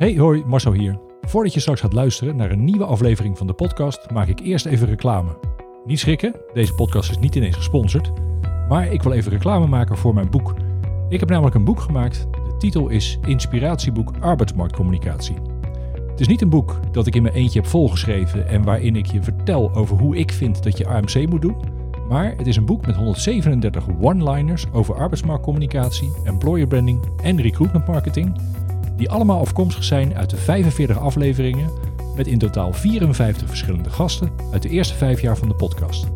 Hey, hoi, Marcel hier. Voordat je straks gaat luisteren naar een nieuwe aflevering van de podcast, maak ik eerst even reclame. Niet schrikken, deze podcast is niet ineens gesponsord, maar ik wil even reclame maken voor mijn boek. Ik heb namelijk een boek gemaakt. De titel is Inspiratieboek Arbeidsmarktcommunicatie. Het is niet een boek dat ik in mijn eentje heb volgeschreven en waarin ik je vertel over hoe ik vind dat je AMC moet doen. Maar het is een boek met 137 one-liners over arbeidsmarktcommunicatie, employer branding en recruitment marketing die allemaal afkomstig zijn uit de 45 afleveringen met in totaal 54 verschillende gasten uit de eerste vijf jaar van de podcast.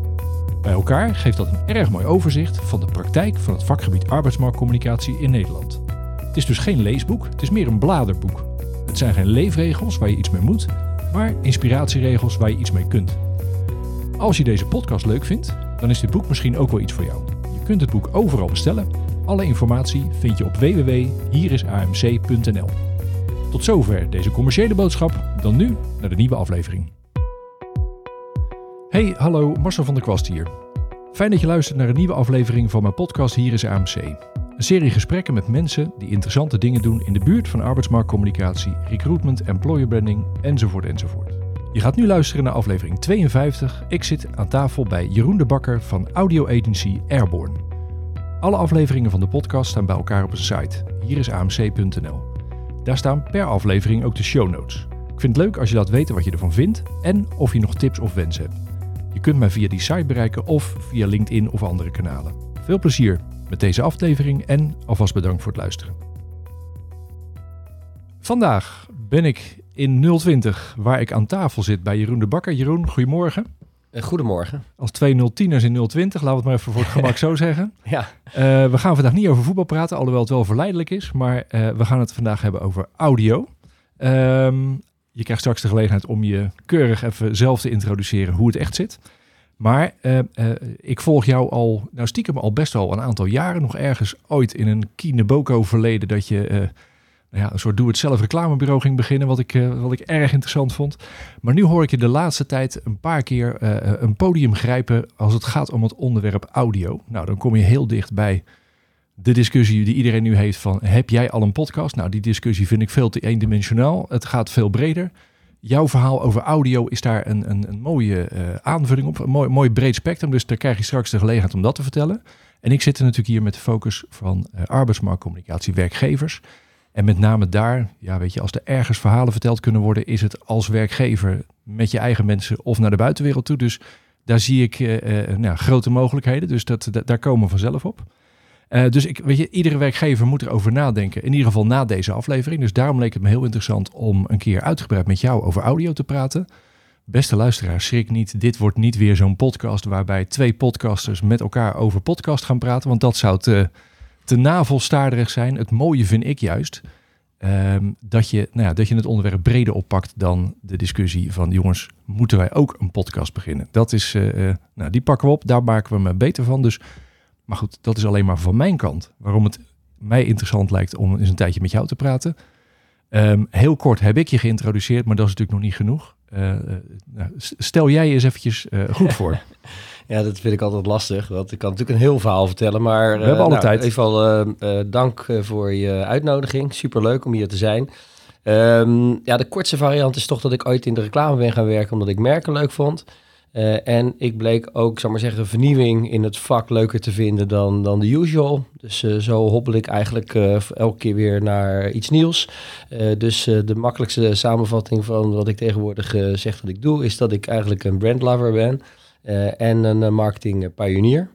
Bij elkaar geeft dat een erg mooi overzicht van de praktijk van het vakgebied arbeidsmarktcommunicatie in Nederland. Het is dus geen leesboek, het is meer een bladerboek. Het zijn geen leefregels waar je iets mee moet, maar inspiratieregels waar je iets mee kunt. Als je deze podcast leuk vindt, dan is dit boek misschien ook wel iets voor jou. Je kunt het boek overal bestellen alle informatie vind je op www.hierisamc.nl. Tot zover deze commerciële boodschap. Dan nu naar de nieuwe aflevering. Hey, hallo, Marcel van der Kwast hier. Fijn dat je luistert naar een nieuwe aflevering van mijn podcast Hier is AMC. Een serie gesprekken met mensen die interessante dingen doen in de buurt van arbeidsmarktcommunicatie, recruitment, employer branding enzovoort enzovoort. Je gaat nu luisteren naar aflevering 52. Ik zit aan tafel bij Jeroen de Bakker van audio agency Airborne. Alle afleveringen van de podcast staan bij elkaar op een site. Hier is amc.nl. Daar staan per aflevering ook de show notes. Ik vind het leuk als je laat weten wat je ervan vindt en of je nog tips of wensen hebt. Je kunt mij via die site bereiken of via LinkedIn of andere kanalen. Veel plezier met deze aflevering en alvast bedankt voor het luisteren. Vandaag ben ik in 020 waar ik aan tafel zit bij Jeroen de Bakker. Jeroen, goedemorgen. Eh, goedemorgen. Als twee 010ers in 020, laten we het maar even voor het gemak zo zeggen. Ja. Uh, we gaan vandaag niet over voetbal praten, alhoewel het wel verleidelijk is. Maar uh, we gaan het vandaag hebben over audio. Um, je krijgt straks de gelegenheid om je keurig even zelf te introduceren hoe het echt zit. Maar uh, ik volg jou al, nou stiekem al best wel een aantal jaren. Nog ergens ooit in een Kineboko verleden dat je ja, een soort doe-het-zelf reclamebureau ging beginnen, wat ik, uh, wat ik erg interessant vond. Maar nu hoor ik je de laatste tijd een paar keer uh, een podium grijpen als het gaat om het onderwerp audio. Nou, dan kom je heel dicht bij de discussie die iedereen nu heeft van, heb jij al een podcast? Nou, die discussie vind ik veel te eendimensionaal. Het gaat veel breder. Jouw verhaal over audio is daar een, een, een mooie aanvulling op, een mooi, mooi breed spectrum. Dus daar krijg je straks de gelegenheid om dat te vertellen. En ik zit er natuurlijk hier met de focus van arbeidsmarktcommunicatie, werkgevers. En met name daar, ja, weet je, als er ergens verhalen verteld kunnen worden, is het als werkgever met je eigen mensen of naar de buitenwereld toe. Dus daar zie ik uh, uh, nou, grote mogelijkheden. Dus dat, daar komen we vanzelf op. Uh, dus ik, weet je, iedere werkgever moet erover nadenken. In ieder geval na deze aflevering. Dus daarom leek het me heel interessant om een keer uitgebreid met jou over audio te praten. Beste luisteraars, schrik niet. Dit wordt niet weer zo'n podcast waarbij twee podcasters met elkaar over podcast gaan praten. Want dat zou te te navelstaarderig zijn. Het mooie vind ik juist um, dat, je, nou ja, dat je het onderwerp breder oppakt dan de discussie van jongens, moeten wij ook een podcast beginnen? Dat is, uh, nou, die pakken we op, daar maken we me beter van. Dus, maar goed, dat is alleen maar van mijn kant. Waarom het mij interessant lijkt om eens een tijdje met jou te praten. Um, heel kort heb ik je geïntroduceerd, maar dat is natuurlijk nog niet genoeg. Uh, nou, stel jij eens eventjes goed voor. Ja, dat vind ik altijd lastig, want ik kan natuurlijk een heel verhaal vertellen, maar... We hebben alle nou, tijd. Even al uh, dank voor je uitnodiging. Superleuk om hier te zijn. Um, ja, de kortste variant is toch dat ik ooit in de reclame ben gaan werken, omdat ik merken leuk vond. Uh, en ik bleek ook, zal maar zeggen, vernieuwing in het vak leuker te vinden dan, dan de usual. Dus uh, zo hobbel ik eigenlijk uh, elke keer weer naar iets nieuws. dus de makkelijkste samenvatting van wat ik tegenwoordig zeg dat ik doe, is dat ik eigenlijk een brandlover ben. Uh, en een uh, marketing pionier.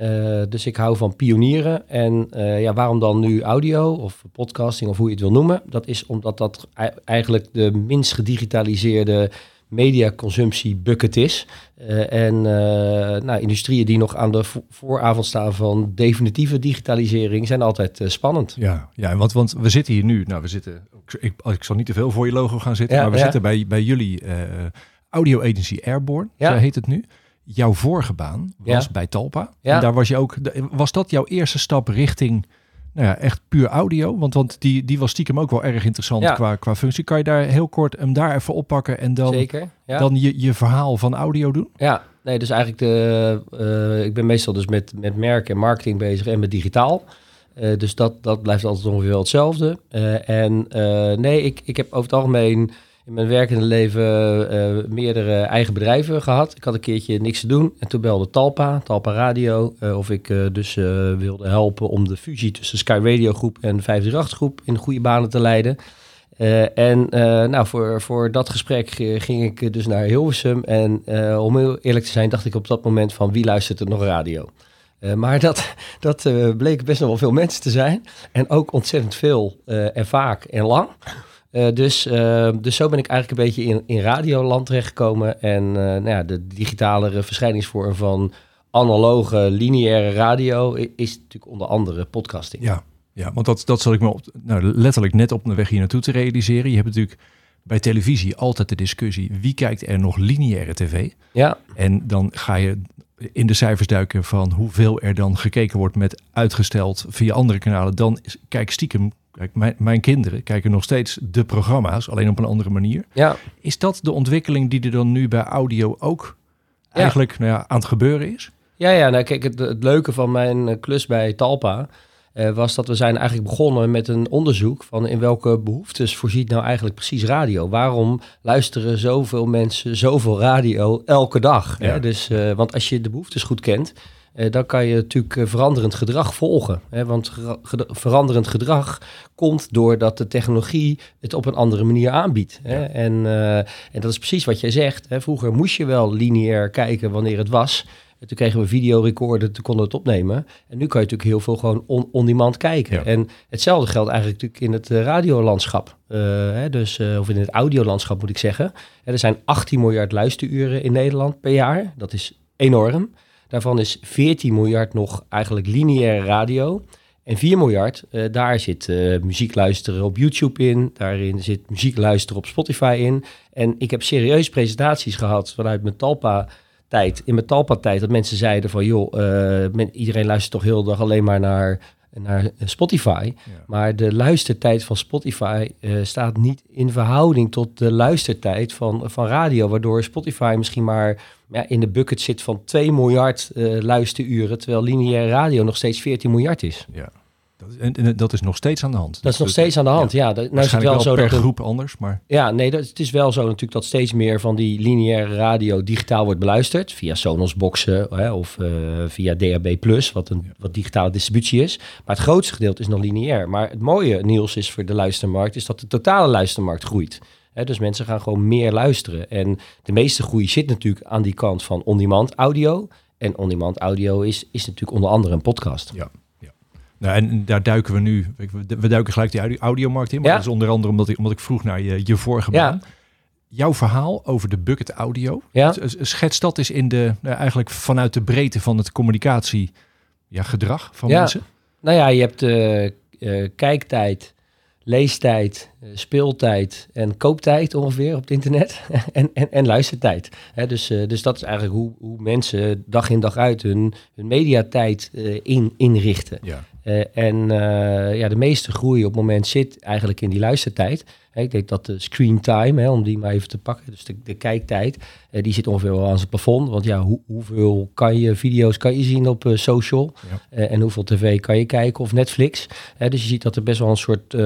Uh, dus ik hou van pionieren. En ja, waarom dan nu audio of podcasting of hoe je het wil noemen? Dat is omdat dat eigenlijk de minst gedigitaliseerde mediaconsumptie bucket is. en nou, industrieën die nog aan de vo vooravond staan van definitieve digitalisering zijn altijd spannend. Ja, ja want, want we zitten hier nu. Nou, we zitten. Ik, ik zal niet te veel voor je logo gaan zitten, ja, maar we ja. zitten bij, bij jullie audio agency Airborne. Ja. Zo heet het nu jouw vorige baan was Ja. bij Talpa. Ja. En daar was je ook. Was dat jouw eerste stap richting nou ja, echt puur audio? Want, want die, die was stiekem ook wel erg interessant Ja. qua, qua functie. Kan je daar heel kort hem daar even oppakken en dan, Zeker. Ja. dan je, je verhaal van audio doen? Ja, nee, dus eigenlijk de, eh, ik ben meestal dus met, met merk en marketing bezig en met digitaal. Eh, dus dat, dat blijft altijd ongeveer wel hetzelfde. Eh, en nee, ik, ik heb over het algemeen in mijn werkende leven eh, meerdere eigen bedrijven gehad. Ik had een keertje niks te doen en toen belde Talpa, Talpa Radio, eh, of ik dus wilde helpen om de fusie tussen Sky Radio Groep en 538 Groep in goede banen te leiden. En nou, voor, voor dat gesprek ging ik dus naar Hilversum. En om heel eerlijk te zijn, dacht ik op dat moment van wie luistert er nog radio? Maar dat, dat bleek best nog wel veel mensen te zijn. En ook ontzettend veel en vaak en lang. Eh, dus, eh, dus zo ben ik eigenlijk een beetje in, in radioland terechtgekomen. En eh, nou ja, de digitalere verschijningsvorm van analoge, lineaire radio is natuurlijk onder andere podcasting. Ja, ja want dat, dat zal ik me op, nou, letterlijk net op de weg hier naartoe te realiseren. Je hebt natuurlijk bij televisie altijd de discussie wie kijkt er nog lineaire tv. Ja, En dan ga je in de cijfers duiken van hoeveel er dan gekeken wordt met uitgesteld via andere kanalen. Dan kijk stiekem, kijk, mijn, mijn kinderen kijken nog steeds de programma's, alleen op een andere manier. ja. Is dat de ontwikkeling die er dan nu bij audio ook eigenlijk nou ja, aan het gebeuren is? Ja, ja, nou kijk, het, het leuke van mijn eh, klus bij Talpa eh, was dat we zijn eigenlijk begonnen met een onderzoek van in welke behoeftes voorziet nou eigenlijk precies radio. Waarom luisteren zoveel mensen zoveel radio elke dag? Ja. Hè? Dus, eh, want als je de behoeftes goed kent, dan kan je natuurlijk eh, veranderend gedrag volgen. Hè? Want ged- veranderend gedrag komt doordat de technologie het op een andere manier aanbiedt. Hè? En, eh, en dat is precies wat jij zegt. Hè? Vroeger moest je wel lineair kijken wanneer het was. En toen kregen we videorecorder, toen konden we het opnemen. En nu kan je natuurlijk heel veel gewoon on- on-demand kijken. Ja. En hetzelfde geldt eigenlijk natuurlijk in het eh, radiolandschap. Eh, hè, dus, eh, of in het audiolandschap moet ik zeggen. Er zijn 18 miljard luisteruren in Nederland per jaar. Dat is enorm. Daarvan is 14 miljard nog eigenlijk lineaire radio. En 4 miljard, eh, daar zit eh, muziek luisteren op YouTube in. Daarin zit muziek luisteren op Spotify in. En ik heb serieus presentaties gehad vanuit mijn Talpa tijd, in mijn Talpa-tijd, dat mensen zeiden van, joh, men- iedereen luistert toch heel de dag alleen maar naar, naar Spotify. Ja. Maar de luistertijd van Spotify staat niet in verhouding tot de luistertijd van, van radio, waardoor Spotify misschien maar ja, in de bucket zit van 2 miljard eh, luisteruren, terwijl lineaire radio nog steeds 14 miljard is. Ja. Dat is, en, en dat is nog steeds aan de hand. Dat is nog steeds aan de hand. Ja, dat, nou is het wel wel, zo per dat een- groep anders, maar Ja, nee, dat, het is wel zo natuurlijk dat steeds meer van die lineaire radio digitaal wordt beluisterd. Via Sonos boxen hè, of eh, via DAB+, wat een wat digitale distributie is. Maar het grootste gedeelte is nog lineair. Maar het mooie, Niels, is voor de luistermarkt, is dat de totale luistermarkt groeit. Hè, dus mensen gaan gewoon meer luisteren. En de meeste groei zit natuurlijk aan die kant van on-demand audio. En on-demand audio is, is natuurlijk onder andere een podcast. Ja, ja. Nou, en daar duiken we nu. We duiken gelijk die audio- audiomarkt in. Maar Ja. dat is onder andere omdat ik, omdat ik vroeg naar je, je vorige Ja. baan. Jouw verhaal over de bucket audio. Ja. Schets dat is in de, nou, eigenlijk vanuit de breedte van het communicatie ja, gedrag van Ja. mensen. Nou ja, je hebt eh, kijktijd, leestijd, eh, speeltijd en kooptijd ongeveer op het internet. en, en, en luistertijd. Dus, eh, dus dat is eigenlijk hoe, hoe mensen dag in dag uit hun, hun mediatijd eh, in, inrichten. Ja. Eh, en eh, ja, de meeste groei op het moment zit eigenlijk in die luistertijd. Hè, ik denk dat de screen time, hè, om die maar even te pakken, dus de, de kijktijd, eh, die zit ongeveer wel aan zijn plafond. Want ja, hoe, hoeveel kan je video's kan je zien op social? Ja. En hoeveel tv kan je kijken of Netflix? Dus je ziet dat er best wel een soort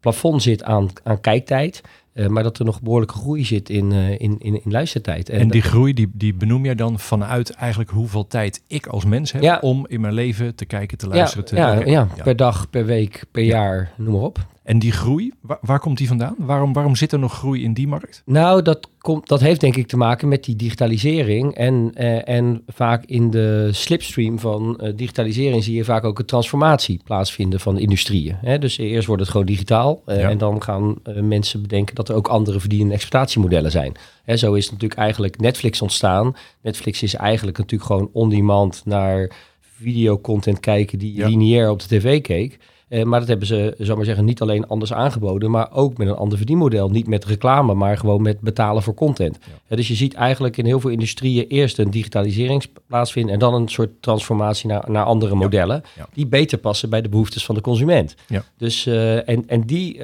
plafond zit aan, aan kijktijd. Eh, maar dat er nog behoorlijke groei zit in, eh, in, in, in luistertijd. En die groei, die, die benoem jij dan vanuit eigenlijk hoeveel tijd ik als mens heb Ja. om in mijn leven te kijken, te ja, luisteren, te ja, oké, ja, per dag, per week, per jaar, noem maar op. En die groei, waar, waar komt die vandaan? Waarom, waarom zit er nog groei in die markt? Nou, dat, komt, dat heeft denk ik te maken met die digitalisering. En, eh, en vaak in de slipstream van eh, digitalisering zie je vaak ook een transformatie plaatsvinden van industrieën. Hè? Dus eerst wordt het gewoon digitaal. eh, Ja. En dan gaan mensen bedenken dat er ook andere verdienende exploitatiemodellen zijn. Hè, zo is natuurlijk eigenlijk Netflix ontstaan. Netflix is eigenlijk natuurlijk gewoon on-demand naar videocontent kijken die Ja. lineair op de tv keek. Eh, maar dat hebben ze, zal maar zeggen, niet alleen anders aangeboden, maar ook met een ander verdienmodel. Niet met reclame, maar gewoon met betalen voor content. Ja. Eh, dus je ziet eigenlijk in heel veel industrieën eerst een digitalisering plaatsvinden en dan een soort transformatie naar, naar andere modellen Ja. die beter passen bij de behoeftes van de consument. Ja. Dus, eh, en, en die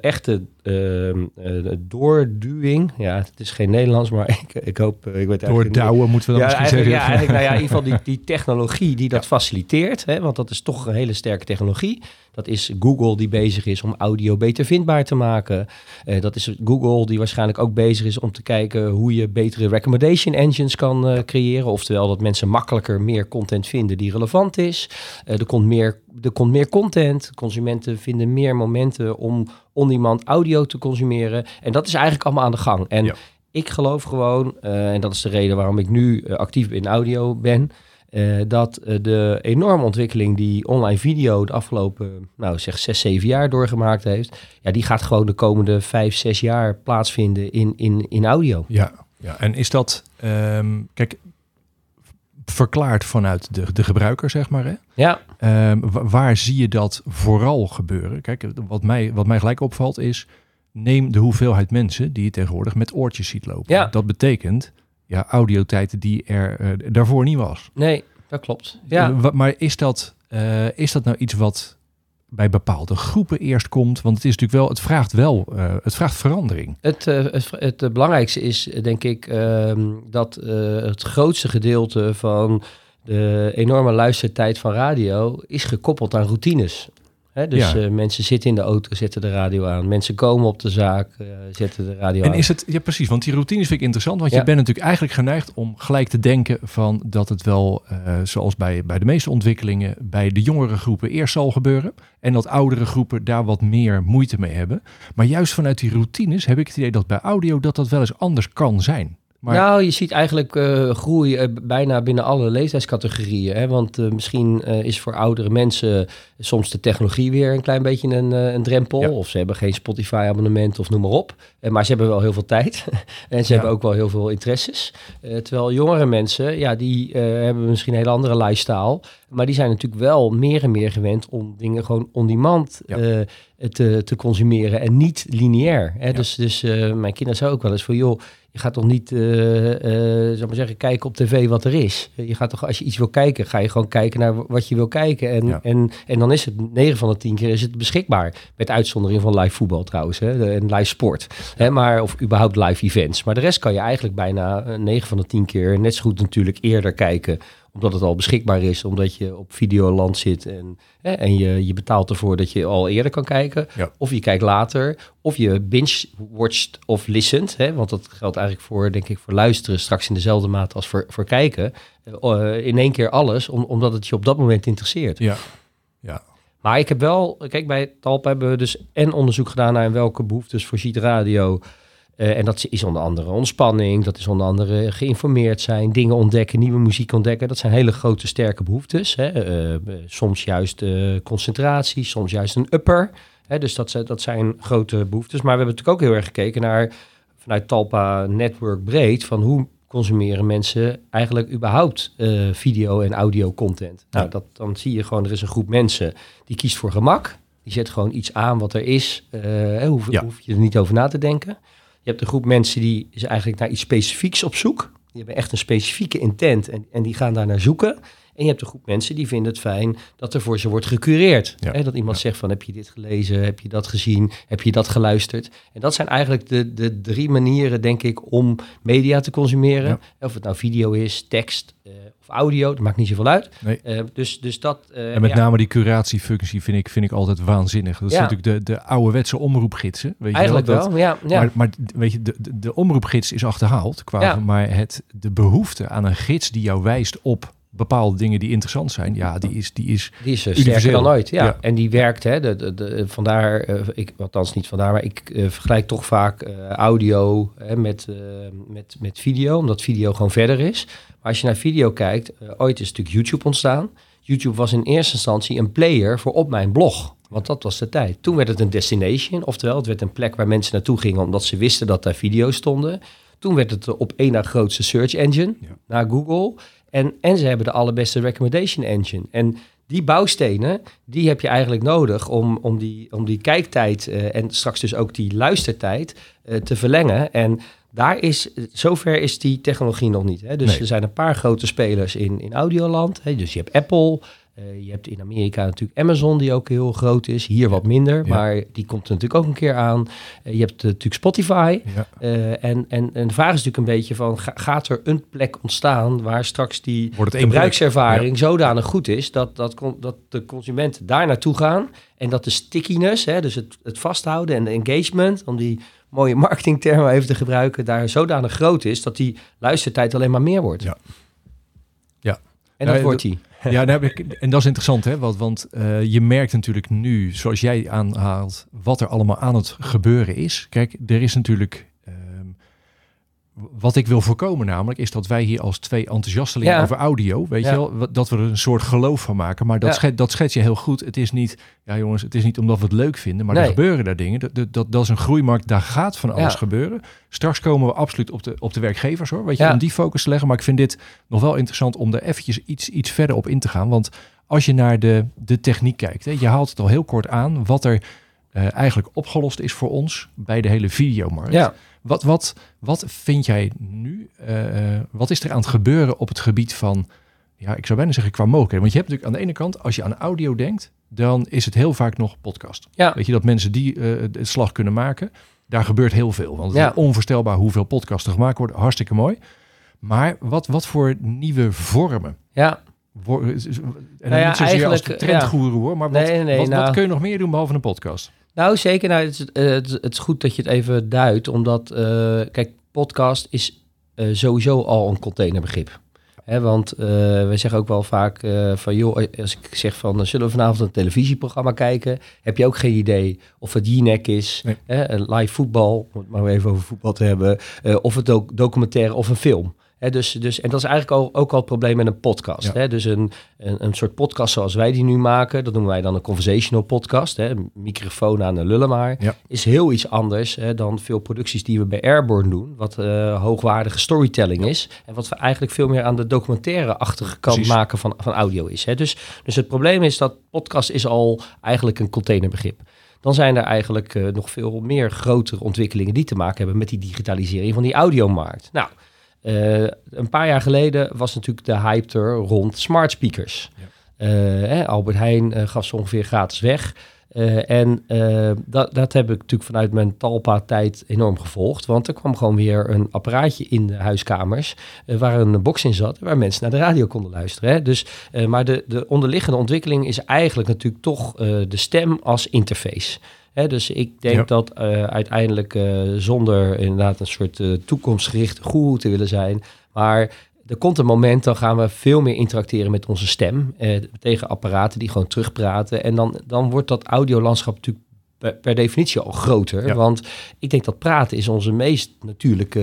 echte ehm, eh, doorduwing. Ja, het is geen Nederlands, maar ik, ik hoop... ik weet Doordouwen moeten we dan ja, misschien zeggen. ja, eigenlijk, nou ja, in ieder geval die, die technologie die dat faciliteert, hè, want dat is toch een hele sterke technologie. Dat is Google die bezig is om audio beter vindbaar te maken. Eh, dat is Google die waarschijnlijk ook bezig is om te kijken hoe je betere recommendation engines kan eh, creëren. Oftewel dat mensen makkelijker meer content vinden die relevant is. Eh, er, komt meer, er komt meer content. Consumenten vinden meer momenten om on-demand audio te consumeren. En dat is eigenlijk allemaal aan de gang. En Ja. ik geloof gewoon, en dat is de reden waarom ik nu actief in audio ben, eh, dat eh, de enorme ontwikkeling die online video de afgelopen, nou zeg, zes, zeven jaar doorgemaakt heeft, ja, die gaat gewoon de komende vijf, zes jaar plaatsvinden in, in, in audio. Ja, ja, en is dat, ehm, kijk, verklaard vanuit de, de gebruiker, zeg maar. Hè? Ja, Ehm, wa- waar zie je dat vooral gebeuren? Kijk, wat mij, wat mij gelijk opvalt is, neem de hoeveelheid mensen die je tegenwoordig met oortjes ziet lopen. Ja. Dat betekent, ja, audiotijden die er eh, daarvoor niet was. nee, dat klopt. Ja. Eh, maar is dat, eh, is dat nou iets wat bij bepaalde groepen eerst komt? Want het is natuurlijk wel, het vraagt wel, het vraagt verandering. Het, het, het belangrijkste is, denk ik, ehm, dat het grootste gedeelte van de enorme luistertijd van radio is gekoppeld aan routines. Dus Ja. eh, mensen zitten in de auto, zetten de radio aan. Mensen komen op de zaak, eh, zetten de radio En aan. is het, ja precies, want die routines vind ik interessant, want je bent natuurlijk eigenlijk geneigd om gelijk te denken van dat het wel, eh, zoals bij, bij de meeste ontwikkelingen, bij de jongere groepen eerst zal gebeuren en dat oudere groepen daar wat meer moeite mee hebben. Maar juist vanuit die routines heb ik het idee dat bij audio dat dat wel eens anders kan zijn. Maar Nou, je ziet eigenlijk eh, groei eh, bijna binnen alle leeftijdscategorieën. Hè? Want eh, misschien is voor oudere mensen soms de technologie weer een klein beetje een, een drempel. Ja. Of ze hebben geen Spotify-abonnement of noem maar op. Maar ze hebben wel heel veel tijd. en ze Ja. hebben ook wel heel veel interesses. Terwijl jongere mensen, ja, die hebben misschien een hele andere lifestyle. Maar die zijn natuurlijk wel meer en meer gewend om dingen gewoon on-demand Ja. eh, te, te consumeren. En niet lineair. Hè? Ja. Dus, dus mijn kinderen zeggen ook wel eens van... joh, je gaat toch niet, eh eh, zal maar zeggen, kijken op tv wat er is. Je gaat toch, als je iets wil kijken, ga je gewoon kijken naar wat je wil kijken. En, Ja. en, en dan is het 9 van de 10 keer is het beschikbaar. Met uitzondering van live voetbal trouwens. Hè, en live sport. Hè, maar, of überhaupt live events. Maar de rest kan je eigenlijk bijna eh, 9 van de 10 keer net zo goed natuurlijk eerder kijken omdat het al beschikbaar is, omdat je op Videoland zit en, hè, en je, je betaalt ervoor dat je al eerder kan kijken. Ja. Of je kijkt later, of je binge-watcht of listened. Hè, want dat geldt eigenlijk voor, denk ik, voor luisteren straks in dezelfde mate als voor, voor kijken. Eh, in één keer alles, om, omdat het je op dat moment interesseert. ja, ja, Maar ik heb wel, kijk, bij Talp hebben we dus en onderzoek gedaan naar welke behoeftes voorziet radio. Eh, en dat is onder andere ontspanning, dat is onder andere geïnformeerd zijn, dingen ontdekken, nieuwe muziek ontdekken. Dat zijn hele grote, sterke behoeftes. Hè. Eh, eh, soms juist concentratie, soms juist een upper. Hè. Dus dat, zijn- dat zijn grote behoeftes. Maar we hebben natuurlijk ook heel erg gekeken naar, vanuit Talpa Network breed, van hoe consumeren mensen eigenlijk überhaupt video en audio content. Nou, Ja. dat, dan zie je gewoon, er is een groep mensen die kiest voor gemak. Die zet gewoon iets aan wat er is. hè, hoef, Ja. hoef je er niet over na te denken. Je hebt een groep mensen die is eigenlijk naar iets specifieks op zoek. Die hebben echt een specifieke intent en, en die gaan daar naar zoeken. En je hebt een groep mensen die vinden het fijn dat er voor ze wordt gecureerd. Ja. Hè, dat iemand Ja. zegt van heb je dit gelezen, heb je dat gezien, heb je dat geluisterd. En dat zijn eigenlijk de, de drie manieren, denk ik, om media te consumeren. Ja. Of het nou video is, tekst eh, of audio, dat maakt niet zoveel uit. nee. Eh, dus, dus dat... eh, En met name die curatiefunctie vind ik, vind ik altijd waanzinnig. Dat is natuurlijk de, de ouderwetse omroepgidsen. Weet Eigenlijk je wel, dat- wel, ja. Maar, maar weet je, de, de, de omroepgids is achterhaald. Qua. Maar het, de behoefte aan een gids die jou wijst op bepaalde dingen die interessant zijn, ja, die is, die is Die is eh, sterker dan ooit, ja. Ja. En die werkt, hè. De, de, de- vandaar, eh, ik, althans niet vandaar, maar ik eh, vergelijk toch vaak audio hè, met, met, met video, omdat video gewoon verder is. Maar als je naar video kijkt, ooit is natuurlijk YouTube ontstaan. YouTube was in eerste instantie een player voor op mijn blog. Want dat was de tijd. Toen werd het een destination, oftewel het werd een plek waar mensen naartoe gingen omdat ze wisten dat daar video's stonden. Toen werd het de op één na grootste search engine, Ja. naar Google. En, en ze hebben de allerbeste recommendation engine. En die bouwstenen, die heb je eigenlijk nodig om, om, die, om die kijktijd eh, en straks dus ook die luistertijd eh, te verlengen. En daar is, zover is die technologie nog niet. Hè? Dus Nee. er zijn een paar grote spelers in, in Audioland. Hè? Dus je hebt Apple, Eh, je hebt in Amerika natuurlijk Amazon, die ook heel groot is. Hier wat minder, Ja. maar die komt er natuurlijk ook een keer aan. Eh, je hebt eh, natuurlijk Spotify. Ja. En, en, en de vraag is natuurlijk een beetje van, ga- gaat er een plek ontstaan waar straks die gebruikservaring zodanig goed is dat, dat, dat de consumenten daar naartoe gaan en dat de stickiness, hè, dus het, het vasthouden en de engagement, om die mooie marketingtermen even te gebruiken, daar zodanig groot is dat die luistertijd alleen maar meer wordt. Ja. Ja. En dat wordt die. Ja, en dat is interessant, hè? Want, want eh, je merkt natuurlijk nu, zoals jij aanhaalt, wat er allemaal aan het gebeuren is. Kijk, er is natuurlijk. Wat ik wil voorkomen, namelijk, is dat wij hier als twee enthousiastelingen Ja. over audio, weet Ja. je wel, dat we er een soort geloof van maken. Maar dat, Ja. schet, dat schets je heel goed. Het is niet, ja jongens, het is niet omdat we het leuk vinden, maar er gebeuren daar dingen. Dat, dat, dat, is een groeimarkt, daar gaat van alles gebeuren. Straks komen we absoluut op de, op de werkgevers hoor, weet je, om die focus te leggen. Maar ik vind dit nog wel interessant om er eventjes iets, iets verder op in te gaan. Want als je naar de, de techniek kijkt, hè, je haalt het al heel kort aan, wat er eh, eigenlijk opgelost is voor ons bij de hele videomarkt. Ja. Wat, wat, wat vind jij nu, eh, eh, wat is er aan het gebeuren op het gebied van, ja, ik zou bijna zeggen qua mogelijkheden. Want je hebt natuurlijk aan de ene kant, als je aan audio denkt, dan is het heel vaak nog podcast. Ja. Weet je, dat mensen die de slag kunnen maken, daar gebeurt heel veel. Want het Ja. is onvoorstelbaar hoeveel podcasts er gemaakt worden. Hartstikke mooi. Maar wat, wat voor nieuwe vormen? Ja, En Nou ja, niet zozeer als de trendgoeroe hoor, maar wat, Nee, nee, nee, wat, wat nou- kun je nog meer doen behalve een podcast? Nou, zeker. Nou, het, is, eh, het, is- het is goed dat je het even duidt, omdat, eh, kijk, podcast is eh, sowieso al een containerbegrip. Hè, want eh wij zeggen ook wel vaak van, joh, als ik zeg van, zullen we vanavond een televisieprogramma kijken? Heb je ook geen idee of het Jinek is, Nee. hè, een live voetbal, om het maar even over voetbal te hebben, of het ook documentaire of een film. Dus, dus, en dat is eigenlijk al, ook al het probleem met een podcast. Ja. Dus een, een, een soort podcast zoals wij die nu maken, dat noemen wij dan een conversational podcast. Een microfoon aan de lullen maar. Ja. Is heel iets anders dan veel producties die we bij Airborne doen. Wat eh, hoogwaardige storytelling is. En wat we eigenlijk veel meer aan de documentaire-achtige kant Precies. maken van, van audio is. Dus, dus het probleem is dat podcast is al eigenlijk een containerbegrip. Dan zijn er eigenlijk eh, nog veel meer grotere ontwikkelingen die te maken hebben met die digitalisering van die audiomarkt. Nou, eh, een paar jaar geleden was natuurlijk de hype er rond smart speakers. Ja. Eh, hè, Albert Heijn eh, gaf ze ongeveer gratis weg. Eh, en eh, dat, dat heb ik natuurlijk vanuit mijn Talpa-tijd enorm gevolgd. Want er kwam gewoon weer een apparaatje in de huiskamers... eh, waar een box in zat, waar mensen naar de radio konden luisteren. Hè? Dus, maar de, de onderliggende ontwikkeling is eigenlijk natuurlijk toch de stem als interface. Hè, dus ik denk Ja. dat uiteindelijk zonder inderdaad een soort toekomstgerichte goeroe te willen zijn, maar er komt een moment, dan gaan we veel meer interacteren met onze stem eh, tegen apparaten die gewoon terugpraten. En dan, dan wordt dat audiolandschap natuurlijk per, per definitie al groter. Ja. Want ik denk dat praten is onze meest natuurlijke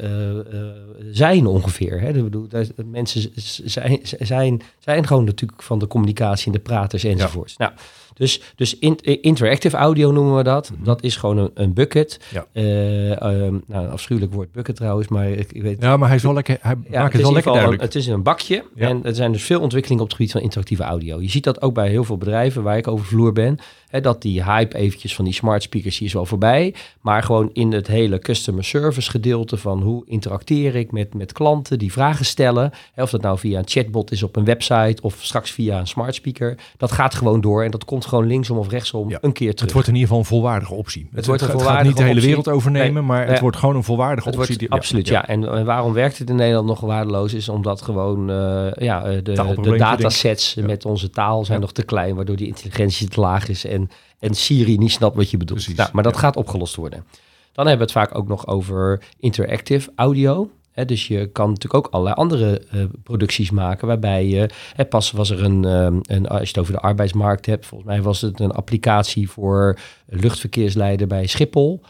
eh, eh, zijn ongeveer. Hè? Ik bedoel, mensen zijn, zijn, zijn gewoon natuurlijk van de communicatie en de praters enzovoorts. Nou, dus, dus in, interactive audio noemen we dat. Dat is gewoon een, een bucket. Mhm. Ja. Eh, ehm, nou, een afschuwelijk woord bucket trouwens, maar ik, ik weet Ja, maar hij is wel lekker, hij ja, maakt het is wel lekker duidelijk. Een, het is een bakje Ja. en er zijn dus veel ontwikkelingen op het gebied van interactieve audio. Je ziet dat ook bij heel veel bedrijven waar ik over vloer ben. Hè, dat die hype eventjes van die smart speakers die is wel voorbij. Maar gewoon in het hele customer service gedeelte van hoe interacteer ik met, met klanten die vragen stellen. Hè, of dat nou via een chatbot is op een website of straks via een smart speaker. Dat gaat gewoon door en dat komt gewoon linksom of rechtsom Ja. een keer terug. Het wordt in ieder geval een volwaardige optie. Het, wordt een volwaardige gaat niet de hele wereld overnemen, Nee. maar het wordt gewoon een volwaardige Het optie. wordt die- absoluut, ja. En, en waarom werkt het in Nederland nog waardeloos? Is omdat gewoon eh, ja, eh, de, de datasets met onze taal zijn nog te klein, waardoor die intelligentie te laag is en, en Siri niet snapt wat je bedoelt. Precies, Nou, maar dat ja. gaat opgelost worden. Dan hebben we het vaak ook nog over interactive audio. Dus je kan natuurlijk ook allerlei andere eh, producties maken waarbij je... Pas was er een, ehm, een, als je het over de arbeidsmarkt hebt, volgens mij was het een applicatie voor luchtverkeersleider bij Schiphol.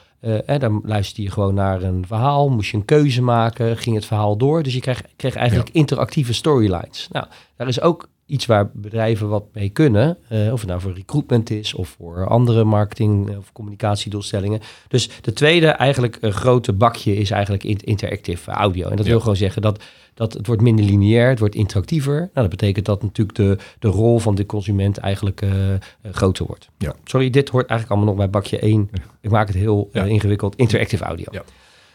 En dan luisterde je gewoon naar een verhaal, moest je een keuze maken, ging het verhaal door. Dus je kreeg, kreeg eigenlijk interactieve storylines. Nou, daar is ook iets waar bedrijven wat mee kunnen. eh, of het nou voor recruitment is of voor andere marketing- eh, of communicatiedoelstellingen. Dus de tweede eigenlijk een grote bakje is eigenlijk in- interactive audio. En dat Ja. wil gewoon zeggen dat, dat het wordt minder lineair, het wordt interactiever. Nou, dat betekent dat natuurlijk de, de rol van de consument eigenlijk eh, eh, groter wordt. Ja. Sorry, dit hoort eigenlijk allemaal nog bij bakje 1. Ik maak het heel Ja. eh, ingewikkeld. Interactive audio. Ja.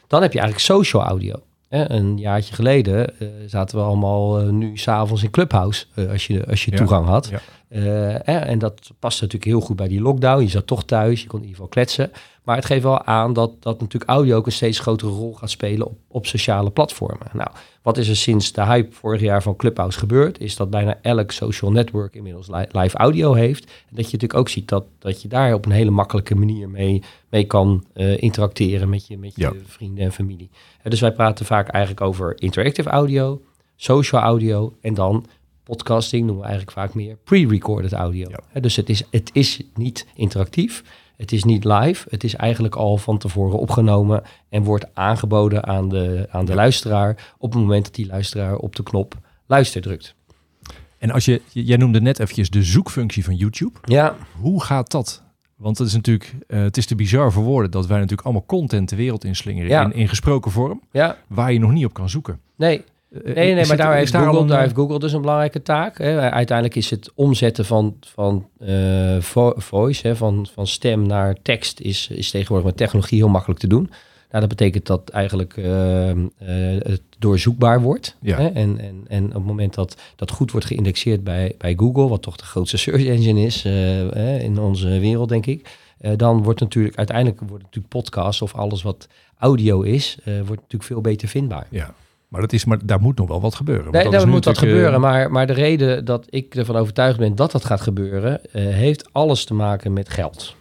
Dan heb je eigenlijk social audio. Een jaartje geleden eh, zaten we allemaal uh, nu s'avonds in Clubhouse, uh, als je, als je Ja, toegang had. ja. Eh, en dat past natuurlijk heel goed bij die lockdown. Je zat toch thuis, je kon in ieder geval kletsen. Maar het geeft wel aan dat, dat natuurlijk audio ook een steeds grotere rol gaat spelen op, op sociale platformen. Nou, wat is er sinds de hype vorig jaar van Clubhouse gebeurd? Is dat bijna elk social network inmiddels li- live audio heeft. En dat je natuurlijk ook ziet dat, dat je daar op een hele makkelijke manier mee, mee kan eh, interacteren met je, met je Ja. vrienden en familie. Eh, dus wij praten vaak eigenlijk over interactive audio, social audio en dan podcasting noemen we eigenlijk vaak meer pre-recorded audio. Ja. Dus het is, het is niet interactief, het is niet live, het is eigenlijk al van tevoren opgenomen en wordt aangeboden aan de, aan de Ja. luisteraar op het moment dat die luisteraar op de knop luister drukt. En als je, jij noemde net eventjes de zoekfunctie van YouTube. Ja, Hoe gaat dat? Want het is natuurlijk, eh, het is te bizar voor woorden dat wij natuurlijk allemaal content de wereld inslingeren Ja. in, in gesproken vorm, ja, waar je nog niet op kan zoeken. nee. Eh, Nee, nee, maar het- daar heeft, Google, daar eh, heeft Google dus een belangrijke taak. Hè. Uiteindelijk is het omzetten van, van eh, vo- voice, hè, van, van stem naar tekst, is, is tegenwoordig met technologie heel makkelijk te doen. Nou, dat betekent dat eigenlijk eh, het doorzoekbaar wordt. Ja. Hè? En, en, en op het moment dat dat goed wordt geïndexeerd bij, bij Google, wat toch de grootste search engine is in onze wereld, denk ik. dan wordt natuurlijk uiteindelijk wordt natuurlijk podcast of alles wat audio is, wordt natuurlijk veel beter vindbaar. Ja, maar, dat is, maar daar moet nog wel wat gebeuren. Nee, daar moet dat natuurlijk, eh, gebeuren. Maar, maar de reden dat ik ervan overtuigd ben dat dat gaat gebeuren, eh, heeft alles te maken met geld.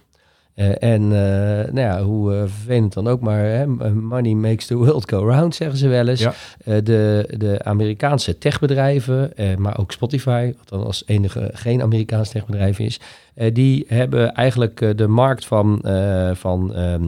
Eh, en nou ja, hoe vervelend dan ook, maar hè, money makes the world go round, zeggen ze wel eens. Ja. De, de Amerikaanse techbedrijven, maar ook Spotify, wat dan als enige geen Amerikaans techbedrijf is, die hebben eigenlijk de markt van, van ehm,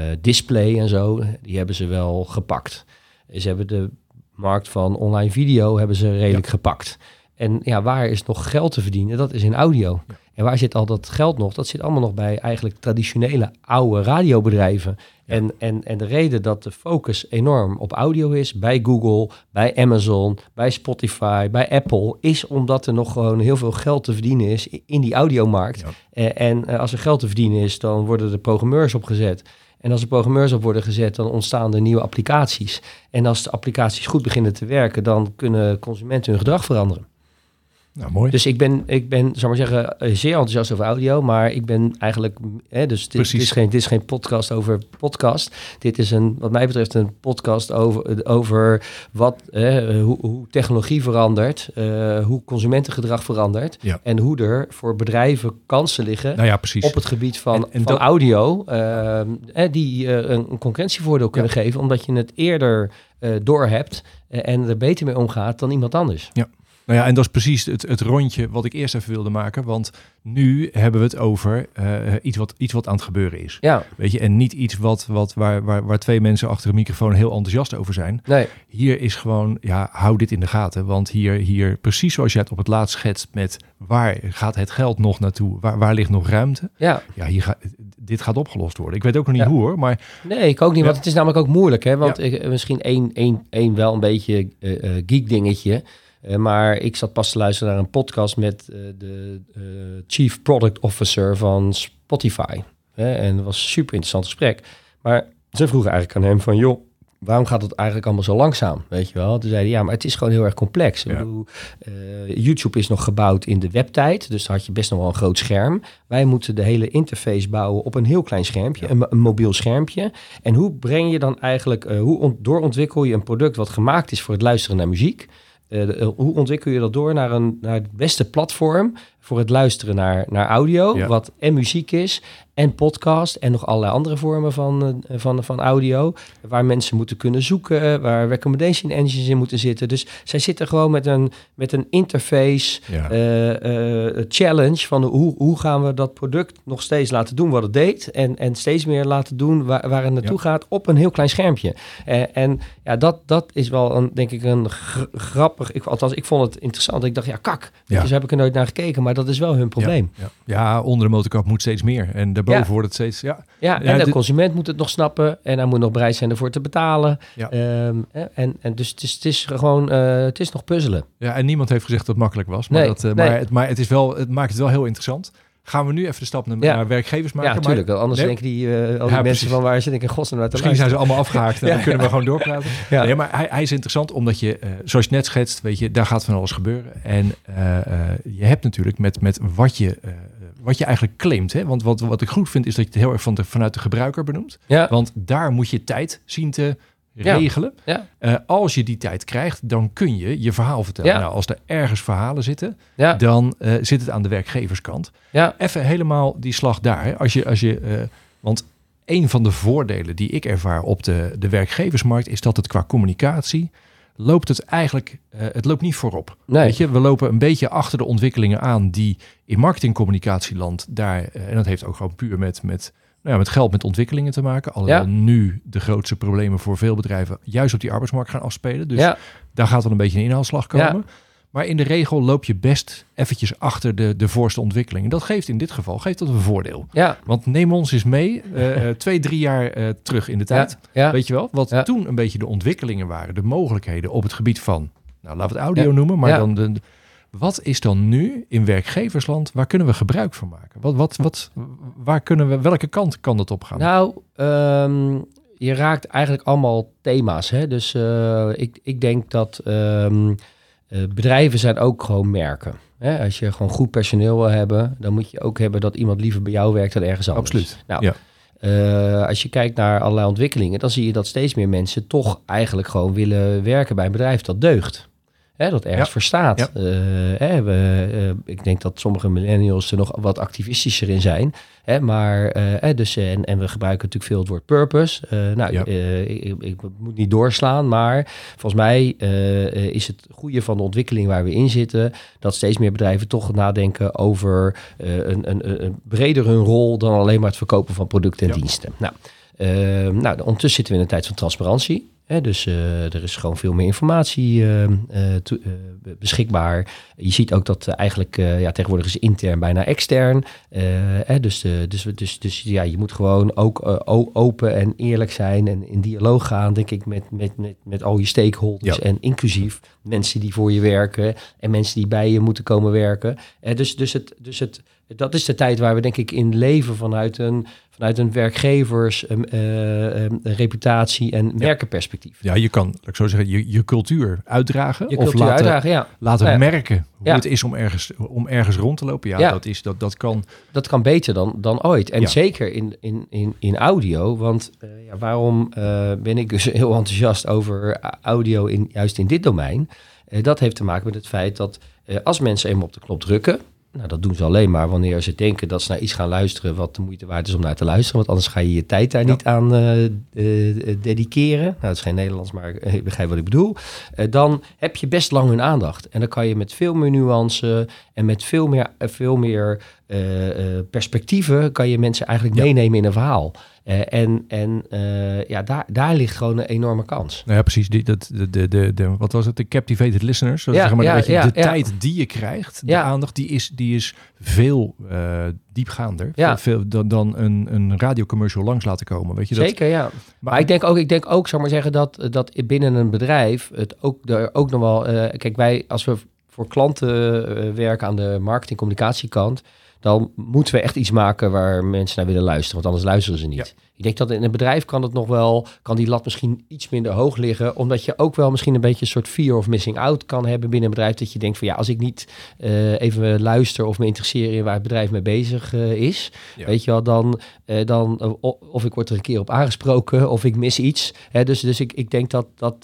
eh, display en zo, die hebben ze wel gepakt. Ze hebben de markt van online video hebben ze redelijk gepakt. En ja, waar is nog geld te verdienen? Dat is in audio. Ja. En waar zit al dat geld nog? Dat zit allemaal nog bij eigenlijk traditionele oude radiobedrijven. Ja. En, en, en de reden dat de focus enorm op audio is bij Google, bij Amazon, bij Spotify, bij Apple, is omdat er nog gewoon heel veel geld te verdienen is in die audiomarkt. Ja. Eh, en eh, als er geld te verdienen is, dan worden er programmeurs opgezet. En als er programmeurs op worden gezet, dan ontstaan er nieuwe applicaties. En als de applicaties goed beginnen te werken, dan kunnen consumenten hun gedrag veranderen. Nou, mooi. Dus ik ben, ik ben zal maar zeggen, eh, zeer enthousiast over audio, maar ik ben eigenlijk, hè, dus dit, Precies. dit is geen, dit is geen podcast over podcast. Dit is een, wat mij betreft, een podcast over, over wat, hè, hoe, hoe technologie verandert, eh, hoe consumentengedrag verandert Ja. en hoe er voor bedrijven kansen liggen nou ja, precies. op het gebied van, En- en van dat- audio, eh, die eh, een, een concurrentievoordeel kunnen geven, omdat je het eerder doorhebt eh, en er beter mee omgaat dan iemand anders. Nou ja, en dat is precies het, het rondje wat ik eerst even wilde maken. Want nu hebben we het over eh, iets, wat, iets wat aan het gebeuren is. Ja, Weet je, en niet iets wat, wat, waar, waar, waar twee mensen achter een microfoon heel enthousiast over zijn. nee, Hier is gewoon, ja, hou dit in de gaten. Want hier, hier precies zoals je het op het laatst schetst met waar gaat het geld nog naartoe? Waar, waar ligt nog ruimte? ja. Ja, hier gaat, dit gaat opgelost worden. Ik weet ook nog niet Ja. hoe hoor, maar Nee, ik ook niet, Ja. want het is namelijk ook moeilijk. Hè? Want Ja. ik, misschien één, één, één wel een beetje eh, eh, geek dingetje. Eh, maar ik zat pas te luisteren naar een podcast met eh, de eh, Chief Product Officer van Spotify. Hè? En dat was een super interessant gesprek. Maar ze vroegen eigenlijk aan hem van, joh, waarom gaat het eigenlijk allemaal zo langzaam? Weet je wel? Toen zei hij, ja, maar het is gewoon heel erg complex. Ik Ja. bedoel, YouTube is nog gebouwd in de webtijd, dus dan had je best nog wel een groot scherm. Wij moeten de hele interface bouwen op een heel klein schermpje, Ja. een, een mobiel schermpje. En hoe breng je dan eigenlijk, eh, hoe ont- doorontwikkel je een product wat gemaakt is voor het luisteren naar muziek? Eh, eh, hoe ontwikkel je dat door naar, een, naar het beste platform voor het luisteren naar, naar audio, Ja. wat en muziek is, en podcast en nog allerlei andere vormen van, eh, van, van audio, waar mensen moeten kunnen zoeken, waar recommendation engines in moeten zitten. Dus zij zitten gewoon met een, met een interface ja. eh, eh, challenge van hoe, hoe gaan we dat product nog steeds laten doen wat het deed en, en steeds meer laten doen waar, waar het naartoe gaat op een heel klein schermpje. Eh, en ja, dat, dat is wel een, denk ik een gr- grappig, ik, althans ik vond het interessant. Ik dacht ja kak, dus heb ik er nooit naar gekeken, maar dat is wel hun probleem. Ja, ja, onder de motorkap moet steeds meer. En daarboven Ja. wordt het steeds... Ja, Ja, en de dit- consument moet het nog snappen en hij moet nog bereid zijn ervoor te betalen. Ja. Eh, en, en dus het is, het is gewoon, eh, het is nog puzzelen. Ja, en niemand heeft gezegd dat het makkelijk was. Maar, Nee, dat, eh, nee. maar, het, maar het, is wel, het maakt het wel heel interessant. Gaan we nu even de stap naar, Ja. naar werkgevers maken. Ja, Maar natuurlijk. Anders Nee. denken die, eh al die Ja, mensen precies. van waar zit ik in godsnaam te Misschien zijn ze allemaal afgehaakt en dan kunnen we gewoon doorpraten. Ja. Nee, maar hij, hij is interessant omdat je, eh, zoals je net schetst, weet je, daar gaat van alles gebeuren. En eh, je hebt natuurlijk met, met wat, je, wat je eigenlijk claimt. Hè? Want wat, wat ik goed vind is dat je het heel erg van de, vanuit de gebruiker benoemt. Ja, Want daar moet je tijd zien te. Regelen. Ja. Eh, als je die tijd krijgt, dan kun je je verhaal vertellen. Ja. Nou, als er ergens verhalen zitten, ja, dan eh, zit het aan de werkgeverskant. ja, Even helemaal die slag daar. Als je, als je, eh, want een van de voordelen die ik ervaar op de, de werkgeversmarkt is dat het qua communicatie loopt het eigenlijk, het loopt niet voorop. nee. Weet je, we lopen een beetje achter de ontwikkelingen aan die in marketingcommunicatieland daar, en dat heeft ook gewoon puur met, met, nou ja, met geld, met ontwikkelingen te maken. Alhoewel Ja. nu de grootste problemen voor veel bedrijven juist op die arbeidsmarkt gaan afspelen. Dus ja, daar gaat wel een beetje een inhaalslag komen. Maar in de regel loop je best eventjes achter de, de voorste ontwikkelingen. Dat geeft in dit geval geeft dat een voordeel. ja, Want neem ons eens mee, eh, eh, twee, drie jaar eh, terug in de tijd. ja, ja, Weet je wel, wat toen een beetje de ontwikkelingen waren, de mogelijkheden op het gebied van, nou laten we het audio noemen, maar dan de, wat is dan nu in werkgeversland, waar kunnen we gebruik van maken? Wat, wat, wat, waar kunnen we, welke kant kan dat op gaan? Nou, ehm, je raakt eigenlijk allemaal thema's. Hè? Dus eh, ik, ik denk dat ehm, eh, bedrijven zijn ook gewoon merken. Hè? Als je gewoon goed personeel wil hebben, dan moet je ook hebben dat iemand liever bij jou werkt dan ergens anders. Absoluut. Nou, Ja. eh, als je kijkt naar allerlei ontwikkelingen, dan zie je dat steeds meer mensen toch eigenlijk gewoon willen werken bij een bedrijf dat deugt. Hè, dat ergens Ja. voor staat. Ja. Eh, hè, we, eh, ik denk dat sommige millennials er nog wat activistischer in zijn. Hè, maar, hè, dus, en, en we gebruiken natuurlijk veel het woord purpose. Nou, Ja. ik, ik, moet niet doorslaan, maar volgens mij is het goede van de ontwikkeling waar we in zitten, dat steeds meer bedrijven toch nadenken over een, een, een, breder hun rol dan alleen maar het verkopen van producten en diensten. Nou, nou, ondertussen zitten we in een tijd van transparantie. Hè, dus eh, er is gewoon veel meer informatie eh, eh, beschikbaar. Je ziet ook dat eigenlijk ja, tegenwoordig is intern bijna extern. Hè, dus, dus, dus, dus ja, je moet gewoon ook open en eerlijk zijn en in dialoog gaan, denk ik, met, met, met, met al je stakeholders. Ja. En inclusief mensen die voor je werken en mensen die bij je moeten komen werken. Dus, dus, het, dus het, dat is de tijd waar we denk ik in leven vanuit een, vanuit een werkgevers, um, eh, um, reputatie en merkenperspectief. Ja, je kan, laat ik zo zeggen, je, je cultuur uitdragen. Je of laten, uitdragen, ja. laten Ja. merken hoe Ja. het is om ergens, om ergens rond te lopen. Ja. Dat, is, dat, dat kan. Dat kan beter dan, dan ooit. En zeker in, in, in, in audio. Want eh, ja, waarom eh, ben ik dus heel enthousiast over audio in, juist in dit domein? Dat heeft te maken met het feit dat als mensen eenmaal op de knop drukken... Nou, dat doen ze alleen maar wanneer ze denken dat ze naar iets gaan luisteren... wat de moeite waard is om naar te luisteren. Want anders ga je je tijd daar Ja. niet aan eh, dediceren. Nou, dat is geen Nederlands, maar ik begrijp wat ik bedoel. Dan heb je best lang hun aandacht. En dan kan je met veel meer nuance en met veel meer, veel meer perspectieven... kan je mensen eigenlijk Ja. meenemen in een verhaal. Eh, en en eh, ja, daar, daar ligt gewoon een enorme kans. Nou ja, precies. Die, dat, de, de, de, de, wat was het? De captivated listeners. Ja, zeg maar, ja, ja, de tijd die je krijgt, de aandacht, die is, die is veel eh, diepgaander. Ja. Veel, dan, dan een, een radiocommercial langs laten komen. Weet je, dat, Zeker, ja. Maar ik denk ook, ik denk ook, zou maar zeggen, dat, dat binnen een bedrijf het ook, er ook nog wel. kijk, wij, als we voor klanten werken aan de marketing-communicatiekant, dan moeten we echt iets maken waar mensen naar willen luisteren, want anders luisteren ze niet. Ik denk dat in een bedrijf kan het nog wel, kan die lat misschien iets minder hoog liggen, omdat je ook wel misschien een beetje een soort fear of missing out kan hebben binnen een bedrijf, dat je denkt van ja, als ik niet eh, even luister of me interesseer in waar het bedrijf mee bezig eh, is, Ja. weet je wel, dan, eh, dan of ik word er een keer op aangesproken of ik mis iets. Hè, dus dus ik, ik denk dat, dat,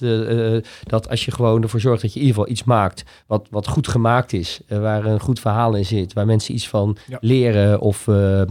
dat als je gewoon ervoor zorgt dat je in ieder geval iets maakt wat, wat goed gemaakt is, waar een goed verhaal in zit, waar mensen iets van Ja. leren of,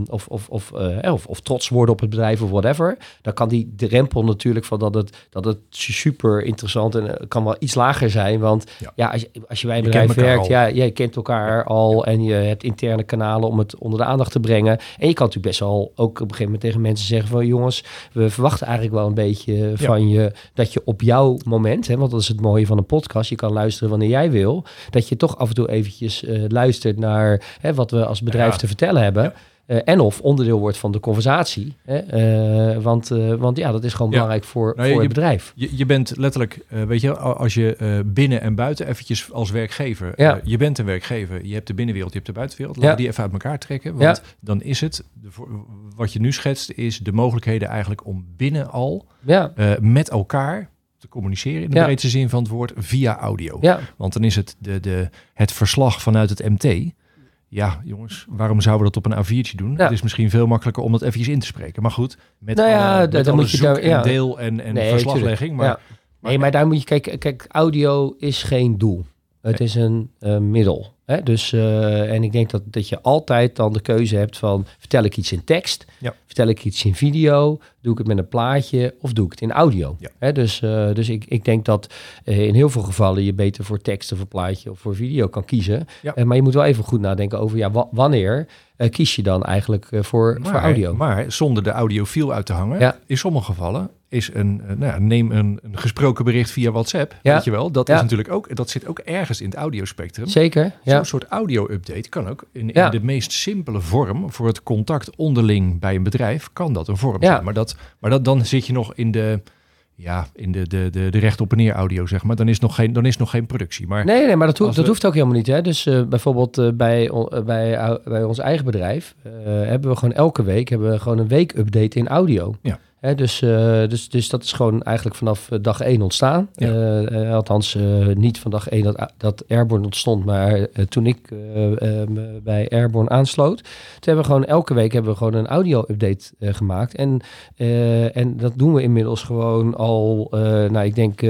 of, of, of, of, of trots worden op het bedrijf of whatever, dan kan die drempel natuurlijk van dat het, dat het super interessant en eh, kan wel iets lager zijn. Want Ja. ja, als, je, als je bij een Je bedrijf werkt, al. ja, jij kent elkaar al en je hebt interne kanalen om het onder de aandacht te brengen. En je kan natuurlijk best wel ook op een gegeven moment tegen mensen zeggen van jongens, we verwachten eigenlijk wel een beetje van je dat je op jouw moment, hè, want dat is het mooie van een podcast, je kan luisteren wanneer jij wil, dat je toch af en toe eventjes eh, luistert naar hè, wat we als bedrijf te vertellen hebben. Eh, en of onderdeel wordt van de conversatie. Hè? Eh, want, eh, want ja, dat is gewoon Ja. belangrijk voor, Nou, voor je- het bedrijf. Je, je bent letterlijk, weet je, als je binnen en buiten eventjes als werkgever, Ja. je bent een werkgever, je hebt de binnenwereld, je hebt de buitenwereld, Ja. we die even uit elkaar trekken, want dan is het, de, wat je nu schetst, is de mogelijkheden eigenlijk om binnen al met elkaar te communiceren in de breedste zin van het woord via audio. Want dan is het de, de, het verslag vanuit het MT. Ja, jongens, waarom zouden we dat op een A4'tje doen? Ja. Het is misschien veel makkelijker om dat eventjes in te spreken. Maar goed, met Nou ja, alle, da- met dan moet je daar- en deel en, en Nee, verslaglegging. Maar ja. Nee, maar daar moet je kijken. Kijk, audio is geen doel. Het is een eh, middel. Hè? Dus, eh, en ik denk dat, dat je altijd dan de keuze hebt van... vertel ik iets in tekst? Ja. Vertel ik iets in video? Doe ik het met een plaatje? Of doe ik het in audio? Ja. Dus, eh, dus ik, ik denk dat eh, in heel veel gevallen... je beter voor tekst of een plaatje of voor video kan kiezen. Ja. Eh, maar je moet wel even goed nadenken over... ja, wa- wanneer kies je dan eigenlijk voor, voor audio? maar zonder de audiofiel uit te hangen, Ja. in sommige gevallen is een, nou ja, neem een, een gesproken bericht via WhatsApp, Ja. weet je wel, dat Ja. is natuurlijk ook, dat zit ook ergens in het audiospectrum. Zeker. Zo'n soort audio-update kan ook in, in de meest simpele vorm voor het contact onderling bij een bedrijf, kan dat een vorm Ja. zijn. Maar, dat, maar dat, dan zit je nog in de, ja, in de, de, de, de recht op en neer audio, zeg maar. Dan is nog geen, dan is nog geen productie. Maar Nee, nee, maar dat, hoeft, dat we- hoeft ook helemaal niet. Hè? Dus eh, bijvoorbeeld eh, bij, eh, bij, bij ons eigen bedrijf hebben we gewoon elke week hebben we gewoon een week-update in audio. Ja. Dus, eh, dus, dus dat is gewoon eigenlijk vanaf eh, dag 1 ontstaan. Ja. Eh, althans, niet van dag 1 dat, dat Airborne ontstond, maar toen ik me bij Airborne aansloot. Toen hebben we gewoon elke week hebben we gewoon een audio-update gemaakt. En, en dat doen we inmiddels gewoon al, nou ik denk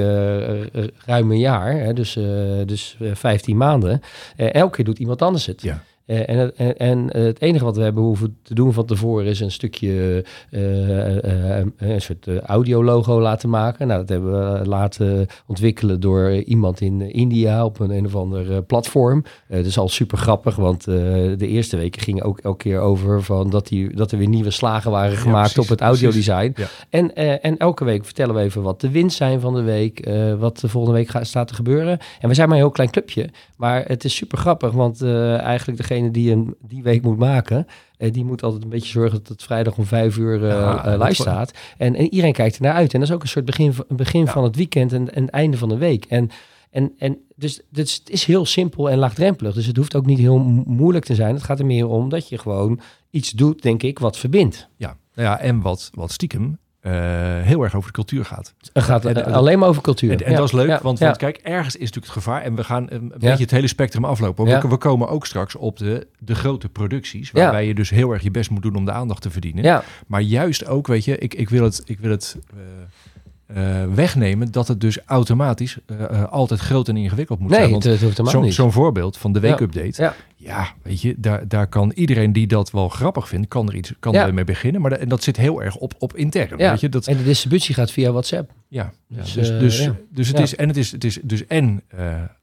ruim een jaar. Hè, dus dus eh, 15 maanden. Elke keer doet iemand anders het. Ja. Eh, en, het- en, en het enige wat we hebben hoeven te doen van tevoren is een stukje eh, eh, een soort audiologo laten maken. Nou, dat hebben we laten ontwikkelen door iemand in India op een een of ander platform. Dat is al super grappig, want de eerste weken gingen ook elke keer over van dat, die, dat er weer nieuwe slagen waren gemaakt precies, op het audiodesign. Ja. En, en elke week vertellen we even wat de winst zijn van de week, wat de volgende week gaat, staat te gebeuren. En we zijn maar een heel klein clubje, maar het is super grappig, want eigenlijk degene die hem die week moet maken, eh, die moet altijd een beetje zorgen dat het vrijdag om vijf uur Ja, dat live staat. En, en iedereen kijkt er naar uit. En dat is ook een soort begin, van- begin Ja. van het weekend en, en het einde van de week. En, en, en dus, dus het is heel simpel en laagdrempelig. Dus het hoeft ook niet heel mo- moeilijk te zijn. Het gaat er meer om dat je gewoon iets doet, denk ik, wat verbindt. Ja, nou ja en wat, wat stiekem eh, heel erg over de cultuur gaat. Het gaat En- eh, en- alleen maar over cultuur. En, en Ja, dat is leuk, ja, want, ja. kijk, ergens is natuurlijk het gevaar. En we gaan een, beetje het hele spectrum aflopen. We, komen ook straks op de, de grote producties. Waarbij je dus heel erg je best moet doen om de aandacht te verdienen. Ja, Maar juist ook, weet je, ik, ik wil het, ik wil het eh, eh, wegnemen dat het dus automatisch eh, eh, altijd groot en ingewikkeld moet nee, zijn. het, Want het hoeft helemaal zo'n voorbeeld van de Ja. weekupdate. Ja. Ja, weet je, daar, daar kan iedereen die dat wel grappig vindt, kan er iets kan Ja. er mee beginnen. Maar dat, en dat zit heel erg op, op intern. Ja. Weet je, dat, En de distributie gaat via WhatsApp. ja, ja, Dus, dus, dus, ja. dus het Ja. is en het is, het is dus en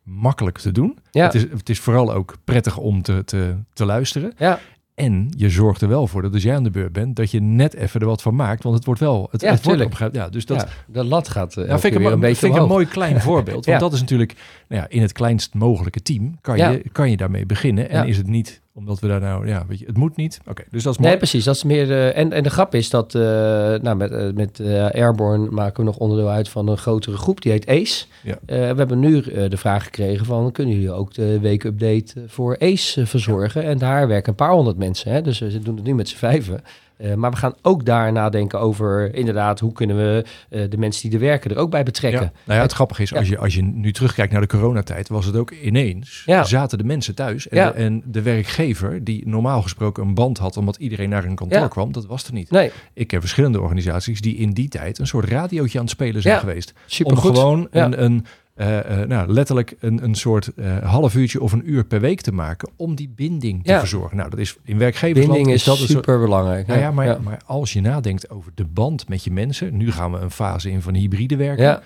makkelijk te doen. Ja. Het, is, het is vooral ook prettig om te, te, te luisteren. Ja, En je zorgt er wel voor dat als jij aan de beurt bent, dat je net even er wat van maakt. Want het wordt wel. Het, Ja, het wordt tuurlijk. op een gegeven- ja, dus dat ja, de lat gaat uh, ja, vind ik, een, een beetje vind ik een omhoog. mooi klein voorbeeld. Want dat is natuurlijk nou ja, in het kleinst mogelijke team kan, je, kan je daarmee beginnen. En is het niet omdat we daar nou, ja, weet je, het moet niet. Oké, dus dat is mooi. Nee, precies. Dat is meer. eh, en, en de grap is dat eh, nou, met, eh, met Airborne maken we nog onderdeel uit van een grotere groep. Die heet ACE. Ja. We hebben nu de vraag gekregen van kunnen jullie ook de weekupdate voor ACE verzorgen? En daar werken een paar honderd mensen. Hè? Dus we doen het nu met z'n vijven. Eh, maar we gaan ook daar nadenken over inderdaad hoe kunnen we eh, de mensen die er werken er ook bij betrekken. Ja. Nou ja, het grappige is, als, je, als je nu terugkijkt naar de coronatijd, was het ook ineens, Ja. zaten de mensen thuis. En, Ja. de, en de werkgever, die normaal gesproken een band had omdat iedereen naar een kantoor kwam, dat was er niet. Nee, Ik heb verschillende organisaties die in die tijd een soort radiootje aan het spelen zijn geweest. supergoed. Om gewoon een, een eh, eh, nou, letterlijk een, een soort eh, half uurtje of een uur per week te maken om die binding te Ja. verzorgen. Nou, dat is in werkgeversland Binding is dat soort- super belangrijk. Nou ja, maar, maar als je nadenkt over de band met je mensen, nu gaan we een fase in van hybride werken. ja.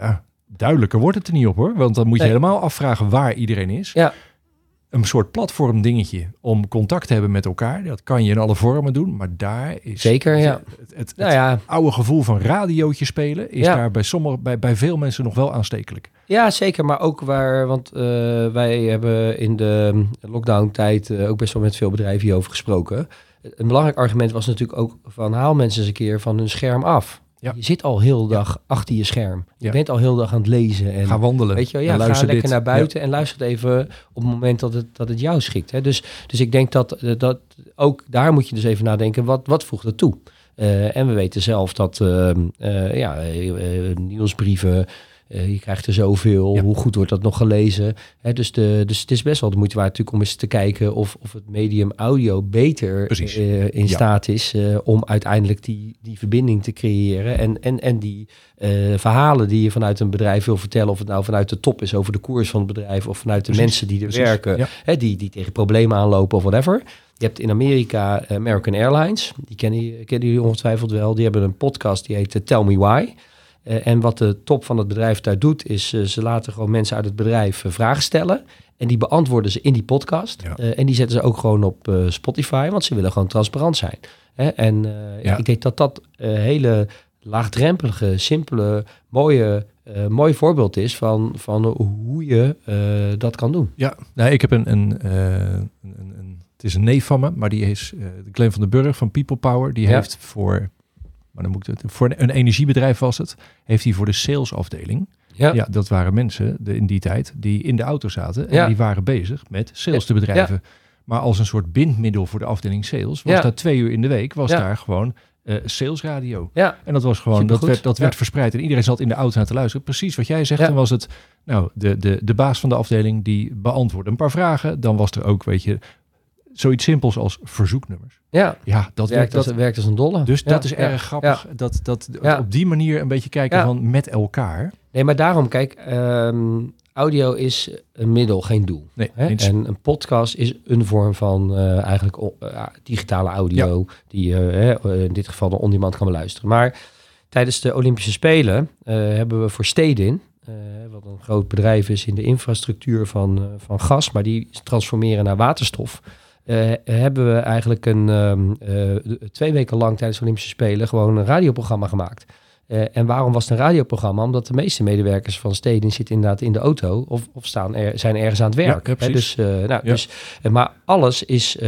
Ja, duidelijker wordt het er niet op hoor. Want dan moet je Nee. helemaal afvragen waar iedereen is. Ja. Een soort platform dingetje om contact te hebben met elkaar. Dat kan je in alle vormen doen. Maar daar is Zeker, ja. het, het, Nou ja, oude gevoel van radiootje spelen is Ja. daar bij, sommige, bij, bij veel mensen nog wel aanstekelijk. Ja, zeker. Maar ook waar, want eh, wij hebben in de lockdown-tijd eh, ook best wel met veel bedrijven hierover gesproken. een belangrijk argument was natuurlijk ook van haal mensen eens een keer van hun scherm af. Ja. Je zit al heel de dag achter je scherm. Je Ja. bent al heel de dag aan het lezen. En, Ga wandelen. Weet je wel, ja, en ga luister lekker dit. naar buiten en luister het even op het moment dat het, dat het jou schikt. Hè. Dus, dus ik denk dat, eh, dat ook daar moet je dus even nadenken, wat, wat voegt het toe? Eh, en we weten zelf dat ehm, eh, ja, nieuwsbrieven, eh, je krijgt er zoveel, Ja. hoe goed wordt dat nog gelezen? Hè, dus, de, dus het is best wel de moeite waard natuurlijk om eens te kijken of, of het medium audio beter eh, in Ja. staat is eh, om uiteindelijk die, die verbinding te creëren en, en, en die verhalen die je vanuit een bedrijf wil vertellen, of het nou vanuit de top is over de koers van het bedrijf of vanuit de Precies, mensen die er precies. werken, Ja. hè, die, die tegen problemen aanlopen of whatever. Je hebt in Amerika American Airlines, die kennen, kennen jullie ongetwijfeld wel. Die hebben een podcast die heet Tell Me Why. Eh, en wat de top van het bedrijf daar doet, is eh, ze laten gewoon mensen uit het bedrijf eh, vragen stellen. En die beantwoorden ze in die podcast. Ja. En die zetten ze ook gewoon op Spotify, want ze willen gewoon transparant zijn. Hè? En Ja. ik denk dat dat hele laagdrempelige, simpele, mooie, mooi voorbeeld is van, van hoe je dat kan doen. Ja, nou, ik heb een, een, een, een, het is een neef van me, maar die is uh, Glenn van den Burg van People Power. Die Ja. heeft voor, maar dan moet ik het, voor een energiebedrijf was het, heeft hij voor de salesafdeling. Ja, Ja, dat waren mensen de, in die tijd die in de auto zaten en Ja. die waren bezig met sales te bedrijven. Maar als een soort bindmiddel voor de afdeling sales was daar twee uur in de week was daar gewoon eh salesradio. ja. En dat was gewoon, dat werd, dat werd verspreid. En iedereen zat in de auto naar te luisteren. Precies wat jij zegt. Ja. Dan was het, nou, de, de, de baas van de afdeling die beantwoordde een paar vragen. Dan was er ook, weet je, zoiets simpels als verzoeknummers. ja. Ja, dat werkt, als, Dat, werkt als een dolle. dus Ja, dat is ja, erg grappig. Dat, dat op die manier een beetje kijken van met elkaar. Nee, maar daarom, kijk, ehm, audio is een middel, geen doel. Nee, Hè? En een podcast is een vorm van eh, eigenlijk eh, digitale audio, die eh, in dit geval de on-demand kan beluisteren. Maar tijdens de Olympische Spelen hebben we voor Stedin, wat een groot bedrijf is in de infrastructuur van, van gas, maar die transformeren naar waterstof. Eh, hebben we eigenlijk een ehm, eh, twee weken lang tijdens de Olympische Spelen gewoon een radioprogramma gemaakt. Eh, en waarom was het een radioprogramma? Omdat de meeste medewerkers van Stedin zitten inderdaad in de auto of, of staan er, zijn ergens aan het werk. Ja, hè? precies. dus, nou, Ja. dus, maar alles is,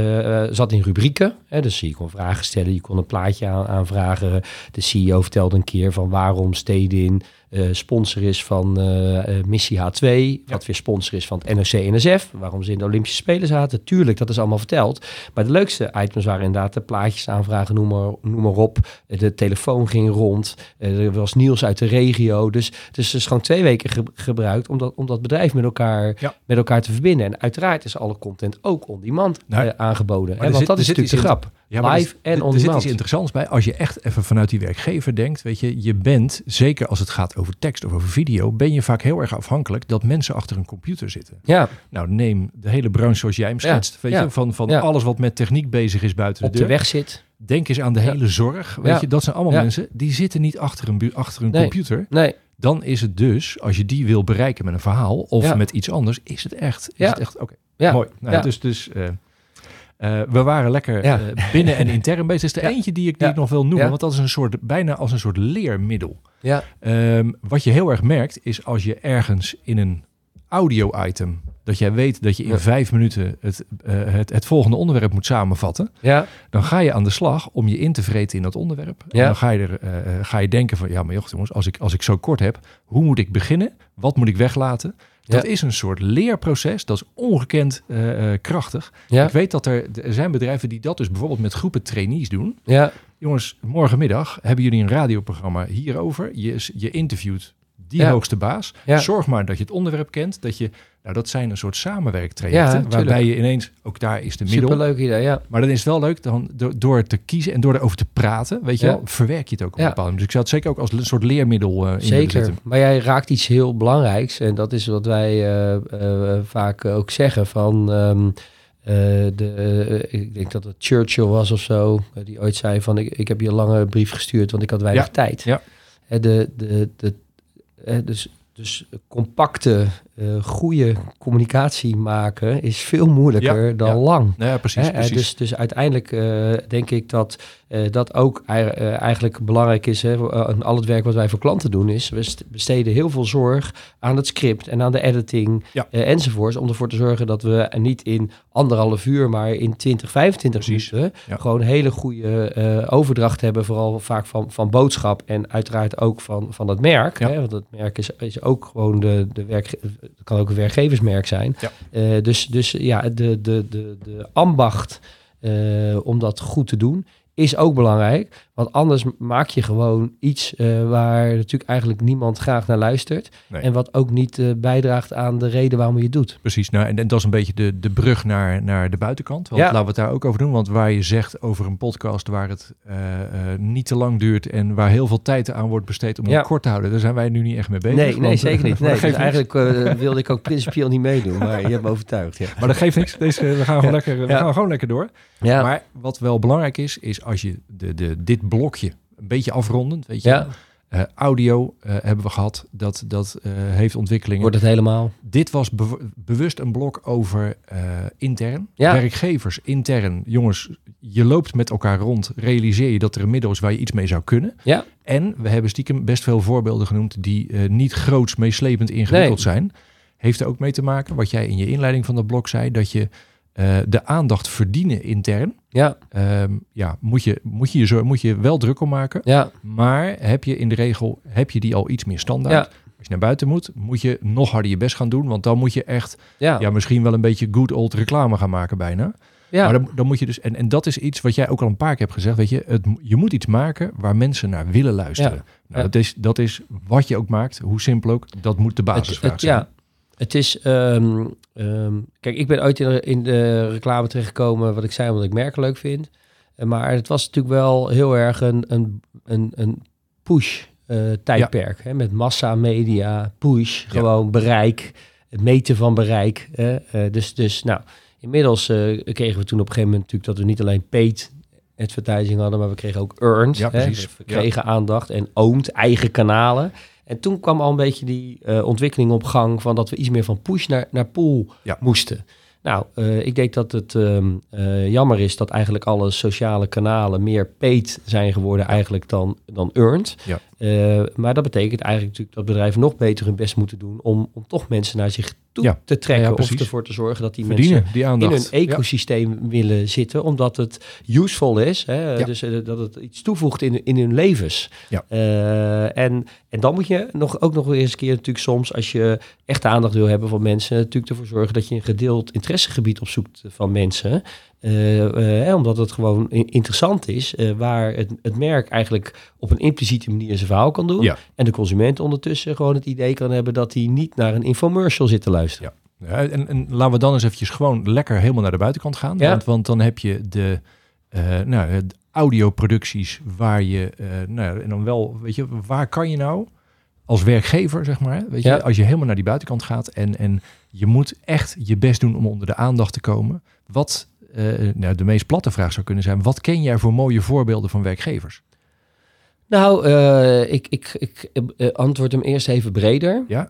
zat in rubrieken. Hè? Dus je kon vragen stellen, je kon een plaatje aan, aanvragen. De CEO vertelde een keer van waarom Stedin eh, sponsor is van eh, eh, Missie H2. Wat weer sponsor is van het NOC-NSF. Waarom ze in de Olympische Spelen zaten. Tuurlijk, dat is allemaal verteld. Maar de leukste items waren inderdaad de plaatjes aanvragen, noem maar, noem maar op. De telefoon ging rond. Er was nieuws uit de regio. Dus, dus het is gewoon twee weken ge- gebruikt om dat, om dat bedrijf met elkaar, Ja. met elkaar te verbinden. En uiteraard is alle content ook on-demand Nou, aangeboden. Hè? Want zit- dat is natuurlijk de grap. Ja, maar Live er, en er on zit iets interessants bij. Als je echt even vanuit die werkgever denkt, weet je, je bent, zeker als het gaat over tekst of over video, ben je vaak heel erg afhankelijk dat mensen achter een computer zitten. Ja, Nou, neem de hele branche zoals jij hem Ja, schetst. Weet ja, je, van, van ja. alles wat met techniek bezig is buiten op de de deur. weg zit. Denk eens aan de hele zorg. Weet je, dat zijn allemaal mensen die zitten niet achter een, achter een Nee. computer. Nee, Dan is het dus, als je die wil bereiken met een verhaal of met iets anders, is het echt. Is Ja. het echt Oké, ja. mooi. Nou. Dus, dus eh, eh, we waren lekker Ja. eh, binnen en intern bezig. Is de Ja. eentje die ik, die Ja. ik nog wil noemen, want dat is een soort, bijna als een soort leermiddel. Ja, Ehm, wat je heel erg merkt, is als je ergens in een audio-item, dat jij weet dat je in vijf minuten het, eh, het, het volgende onderwerp moet samenvatten, ja, dan ga je aan de slag om je in te vreten in dat onderwerp. En dan ga je, er, ga je denken van, ja maar joh, jongens, als ik, als ik zo kort heb, hoe moet ik beginnen? Wat moet ik weglaten? Dat Ja. is een soort leerproces, dat is ongekend eh, eh, krachtig. ja, Ik weet dat er, er zijn bedrijven die dat dus bijvoorbeeld met groepen trainees doen. ja, Jongens, morgenmiddag hebben jullie een radioprogramma hierover. Je, je interviewt die Ja. hoogste baas. Ja. Zorg maar dat je het onderwerp kent. Dat je, nou, dat zijn een soort samenwerktrajecten. Ja, waarbij je ineens, ook daar is de middel. superleuk idee, ja. Maar dan is het wel leuk dan, door, door te kiezen en door erover te praten, weet je wel, verwerk je het ook op Ja. een bepaalde manier. Dus ik zou het zeker ook als een soort leermiddel in willen Zeker, maar jij raakt iets heel belangrijks en dat is wat wij eh, eh, vaak ook zeggen van ehm, eh, de, ik denk dat het Churchill was of zo, die ooit zei van ik, ik heb je een lange brief gestuurd, want ik had weinig Ja, tijd. ja. De, de, de, dus, dus compacte, eh, goede communicatie maken is veel moeilijker Ja, dan ja. lang. Ja, precies. Hè, eh, precies. Dus, dus uiteindelijk eh, denk ik dat dat ook ei- eigenlijk belangrijk is. Hè, al het werk wat wij voor klanten doen is, we st- besteden heel veel zorg aan het script en aan de editing Ja. enzovoorts. Om ervoor te zorgen dat we niet in anderhalf uur, maar in 20, 25 Precies, minuten gewoon hele goede overdracht hebben. Vooral vaak van, van boodschap en uiteraard ook van, van het merk. Hè, want het merk is, is ook gewoon de, de werk, het kan ook een werkgeversmerk zijn. Ja. Eh, dus, dus ja, de, de, de, de ambacht eh, om dat goed te doen is ook belangrijk. Want anders maak je gewoon iets eh, waar natuurlijk eigenlijk niemand graag naar luistert. Nee. En wat ook niet eh, bijdraagt aan de reden waarom je het doet. Precies, nou, en, en dat is een beetje de, de brug naar, naar de buitenkant. Want Ja. laten we het daar ook over doen. Want waar je zegt over een podcast waar het eh, niet te lang duurt en waar heel veel tijd aan wordt besteed om Ja. het kort te houden, daar zijn wij nu niet echt mee bezig. nee, nee, zeker niet. Nee, dus eigenlijk wilde ik ook principieel niet meedoen, maar je hebt me overtuigd. Ja. Maar dat geeft niks. Deze, we gaan gewoon, lekker, we gaan gewoon lekker door. Ja. Maar wat wel belangrijk is, is als je de, de, dit blokje een beetje afrondend, weet je, Ja. eh, audio eh, hebben we gehad, dat, dat eh, heeft ontwikkelingen. Wordt het helemaal. Dit was bew- bewust een blok over intern. Ja. Werkgevers intern. Jongens, je loopt met elkaar rond. Realiseer je dat er een middel is waar je iets mee zou kunnen. Ja. En we hebben stiekem best veel voorbeelden genoemd die niet groots, meeslepend ingewikkeld Nee. zijn. Heeft er ook mee te maken, wat jij in je inleiding van dat blok zei, dat je eh, de aandacht verdienen intern. Ja, Ehm, ja, moet je, moet, je je zo, moet je wel druk om maken. ja, Maar heb je in de regel heb je die al iets meer standaard. Ja. Als je naar buiten moet, moet je nog harder je best gaan doen. Want dan moet je echt ja. ja, misschien wel een beetje good old reclame gaan maken bijna. ja. Maar dan, dan moet je dus, en, en dat is iets wat jij ook al een paar keer hebt gezegd, weet je, het, je moet iets maken waar mensen naar willen luisteren. Ja. Nou, Ja. dat, is, dat is wat je ook maakt, hoe simpel ook, dat moet de het, basisvraag het- zijn. ja, het is. ehm, ehm, kijk, ik ben ooit in de, in de reclame terechtgekomen, wat ik zei, omdat ik merken leuk vind. Eh, Maar het was natuurlijk wel heel erg een, een, een, een push eh, tijdperk. Hè, met massa, media, push, Ja. gewoon bereik, het meten van bereik. Hè, eh, dus, dus nou, inmiddels kregen we toen op een gegeven moment natuurlijk dat we niet alleen paid advertising hadden, maar we kregen ook earned. Ja, hè, precies. we kregen aandacht en owned, eigen kanalen. En toen kwam al een beetje die eh, ontwikkeling op gang van dat we iets meer van push naar, naar pull Ja. moesten. Nou, eh, ik denk dat het ehm, eh, jammer is dat eigenlijk alle sociale kanalen meer paid zijn geworden eigenlijk dan, dan earned. Ja. Eh, maar dat betekent eigenlijk natuurlijk dat bedrijven nog beter hun best moeten doen om, om toch mensen naar zich toe Ja. te trekken. Of ervoor te zorgen dat die Verdienen, mensen die in hun ecosysteem willen zitten, omdat het useful is. Hè? Dus dat het iets toevoegt in, in hun levens. Ja. En, en dan moet je nog, ook nog eens een keer natuurlijk soms, als je echt aandacht wil hebben van mensen, natuurlijk ervoor zorgen dat je een gedeeld interessegebied opzoekt van mensen. Hè, omdat het gewoon interessant is, eh, waar het, het merk eigenlijk op een impliciete manier zijn verhaal kan doen. Ja. En de consument ondertussen gewoon het idee kan hebben dat hij niet naar een infomercial zit te luisteren. Ja, en, en laten we dan eens eventjes gewoon lekker helemaal naar de buitenkant gaan. Ja. Want, want dan heb je de, nou, de audioproducties waar je, nou, en dan wel, weet je, waar kan je nou als werkgever, zeg maar, weet je, Ja. als je helemaal naar die buitenkant gaat en, en je moet echt je best doen om onder de aandacht te komen. Wat eh, nou, de meest platte vraag zou kunnen zijn, wat ken jij voor mooie voorbeelden van werkgevers? Nou, eh, ik, ik, ik eh, antwoord hem eerst even breder. Ja.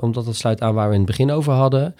Omdat het sluit aan waar we in het begin over hadden.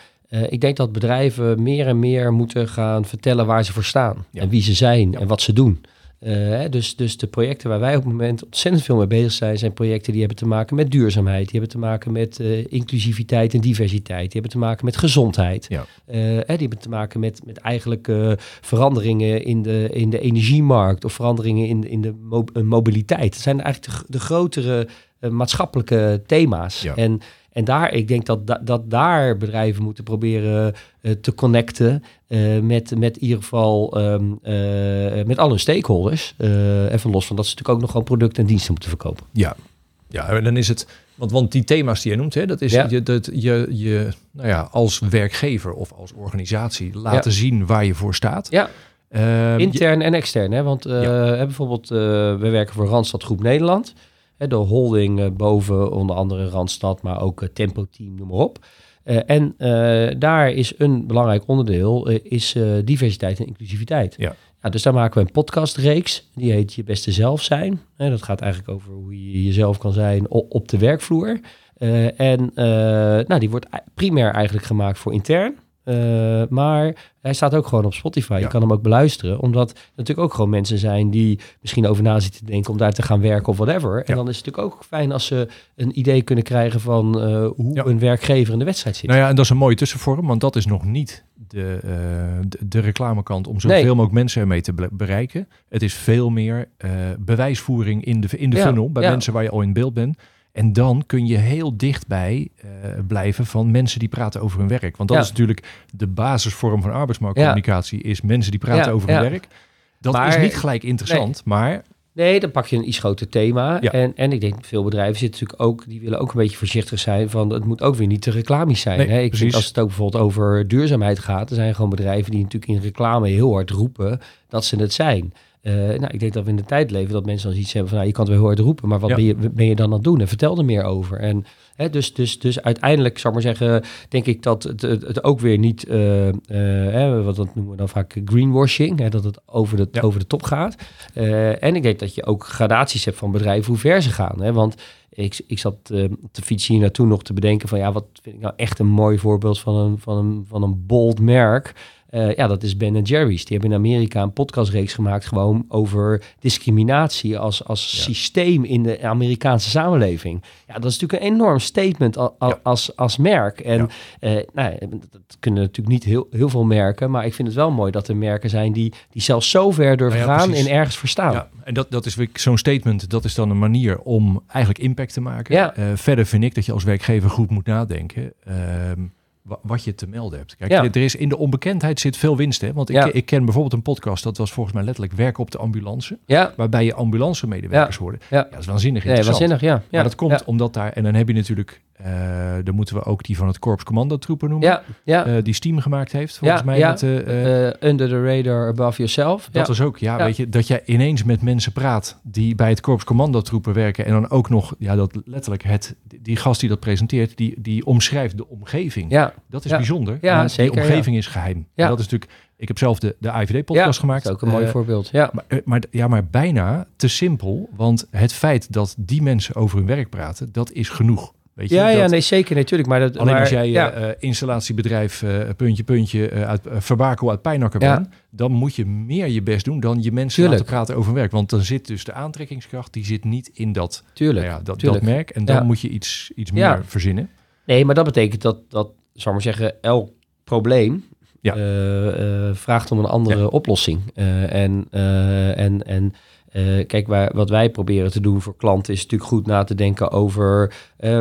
Ik denk dat bedrijven meer en meer moeten gaan vertellen waar ze voor staan. Ja. En wie ze zijn Ja. en wat ze doen. Eh, dus, dus de projecten waar wij op het moment ontzettend veel mee bezig zijn, zijn projecten die hebben te maken met duurzaamheid. Die hebben te maken met eh, inclusiviteit en diversiteit. Die hebben te maken met gezondheid. Ja. Eh, die hebben te maken met, met eigenlijk veranderingen in de, in de energiemarkt of veranderingen in, in de mo- mobiliteit. Dat zijn eigenlijk de, de grotere maatschappelijke thema's. Ja. En, en daar, ik denk dat, da- dat daar bedrijven moeten proberen eh, te connecten eh, met, met in ieder geval ehm, eh, met al hun stakeholders. Eh, even los van dat ze natuurlijk ook nog gewoon producten en diensten moeten verkopen. Ja, ja en dan is het, want, want die thema's die je noemt, hè, dat is Ja. je, dat je, je nou ja, als werkgever of als organisatie laten zien waar je voor staat. Ja. Ehm, je- Intern en extern. Hè? Want bijvoorbeeld, we werken voor Randstad Groep Nederland. Hè, de holding eh, boven onder andere Randstad, maar ook eh, Tempo Team, noem maar op. Eh, en daar is een belangrijk onderdeel, is diversiteit en inclusiviteit. Ja. dus daar maken we een podcastreeks, die heet Je Beste Zelf Zijn. Hè, dat gaat eigenlijk over hoe je jezelf kan zijn o- op de werkvloer. En nou, die wordt primair eigenlijk gemaakt voor intern. Uh, maar hij staat ook gewoon op Spotify. Je kan hem ook beluisteren. Omdat er natuurlijk ook gewoon mensen zijn die misschien over na zitten te denken om daar te gaan werken of whatever. En dan is het natuurlijk ook fijn als ze een idee kunnen krijgen van uh, hoe een werkgever in de wedstrijd zit. Nou ja, en dat is een mooie tussenvorm, want dat is nog niet de, uh, de, de, reclamekant om zoveel nee. mogelijk mensen ermee te bereiken. Het is veel meer bewijsvoering in de, in de funnel bij mensen waar je al in beeld bent. En dan kun je heel dichtbij uh, blijven van mensen die praten over hun werk. Want dat is natuurlijk de basisvorm van arbeidsmarktcommunicatie, is mensen die praten over hun werk. Dat is niet gelijk interessant, maar... Nee, dan pak je een iets groter thema. En, en ik denk, veel bedrijven zitten natuurlijk ook, die willen ook een beetje voorzichtig zijn van, het moet ook weer niet te reclamisch zijn. hè? Ik denk, als het ook bijvoorbeeld over duurzaamheid gaat, er zijn gewoon bedrijven die natuurlijk in reclame heel hard roepen dat ze het zijn. Uh, nou, ik denk dat we in de tijd leven dat mensen dan iets hebben van, nou, je kan het wel heel hard roepen, maar wat ben, je, ben je dan aan het doen? En vertel er meer over. En hè, dus, dus, dus uiteindelijk, zou ik maar zeggen, denk ik dat het, het, ook weer niet, uh, uh, wat dat noemen we dan vaak greenwashing, hè, dat het over de, over de top gaat. en ik denk dat je ook gradaties hebt van bedrijven, hoe ver ze gaan. Hè, want ik, ik zat te fietsen hier naartoe nog te bedenken van, ja, wat vind ik nou echt een mooi voorbeeld van een, van een, van een bold merk. Uh, ja, dat is Ben Jerry's. Die hebben in Amerika een podcastreeks gemaakt gewoon over discriminatie als, als systeem in de Amerikaanse samenleving. Ja, dat is natuurlijk een enorm statement als, als, als merk. En ja. uh, nou, dat kunnen natuurlijk niet heel, heel veel merken, maar ik vind het wel mooi dat er merken zijn die, die zelfs zo ver durven nou gaan en ergens verstaan. Ja, en dat, dat is zo'n statement, dat is dan een manier om eigenlijk impact te maken. Uh, verder vind ik dat je als werkgever goed moet nadenken. Ehm, wat je te melden hebt. Kijk, er is in de onbekendheid zit veel winst. Hè? Want ik, ik ken bijvoorbeeld een podcast, dat was volgens mij letterlijk werk op de ambulance. Ja. Waarbij je ambulance medewerkers worden. Ja. dat is waanzinnig interessant. Ja, waanzinnig, ja. Maar dat komt omdat daar, en dan heb je natuurlijk uh, dan moeten we ook die van het Korps Commandotroepen noemen. Ja, ja. Uh, die Steam gemaakt heeft, volgens mij. Ja. Met, uh, under the radar, above yourself. Dat is ook, ja, weet je, dat jij ineens met mensen praat die bij het Korps Commandotroepen werken. En dan ook nog, ja, dat letterlijk het, die gast die dat presenteert, die, die omschrijft de omgeving. Ja. Dat is bijzonder. Ja, zeker. De omgeving is geheim. Ja. dat is natuurlijk, ik heb zelf de, de IVD-podcast gemaakt. Dat is ook een mooi voorbeeld. Ja. Maar, maar, ja, maar bijna te simpel. Want het feit dat die mensen over hun werk praten, dat is genoeg. Weet je, ja, ja, nee, zeker natuurlijk. Maar dat, alleen maar, als jij ja. uh, installatiebedrijf uh, puntje, puntje uh, uit Verbakel uit Pijnakker ja. bent, dan moet je meer je best doen dan je mensen Tuurlijk. laten praten over werk. Want dan zit dus de aantrekkingskracht, die zit niet in dat, Tuurlijk. Nou ja, dat, dat merk. En dan moet je iets, iets meer verzinnen. Nee, maar dat betekent dat, dat zal maar zeggen, elk probleem vraagt om een andere oplossing. en, en, en uh, kijk, waar, wat wij proberen te doen voor klanten is natuurlijk goed na te denken over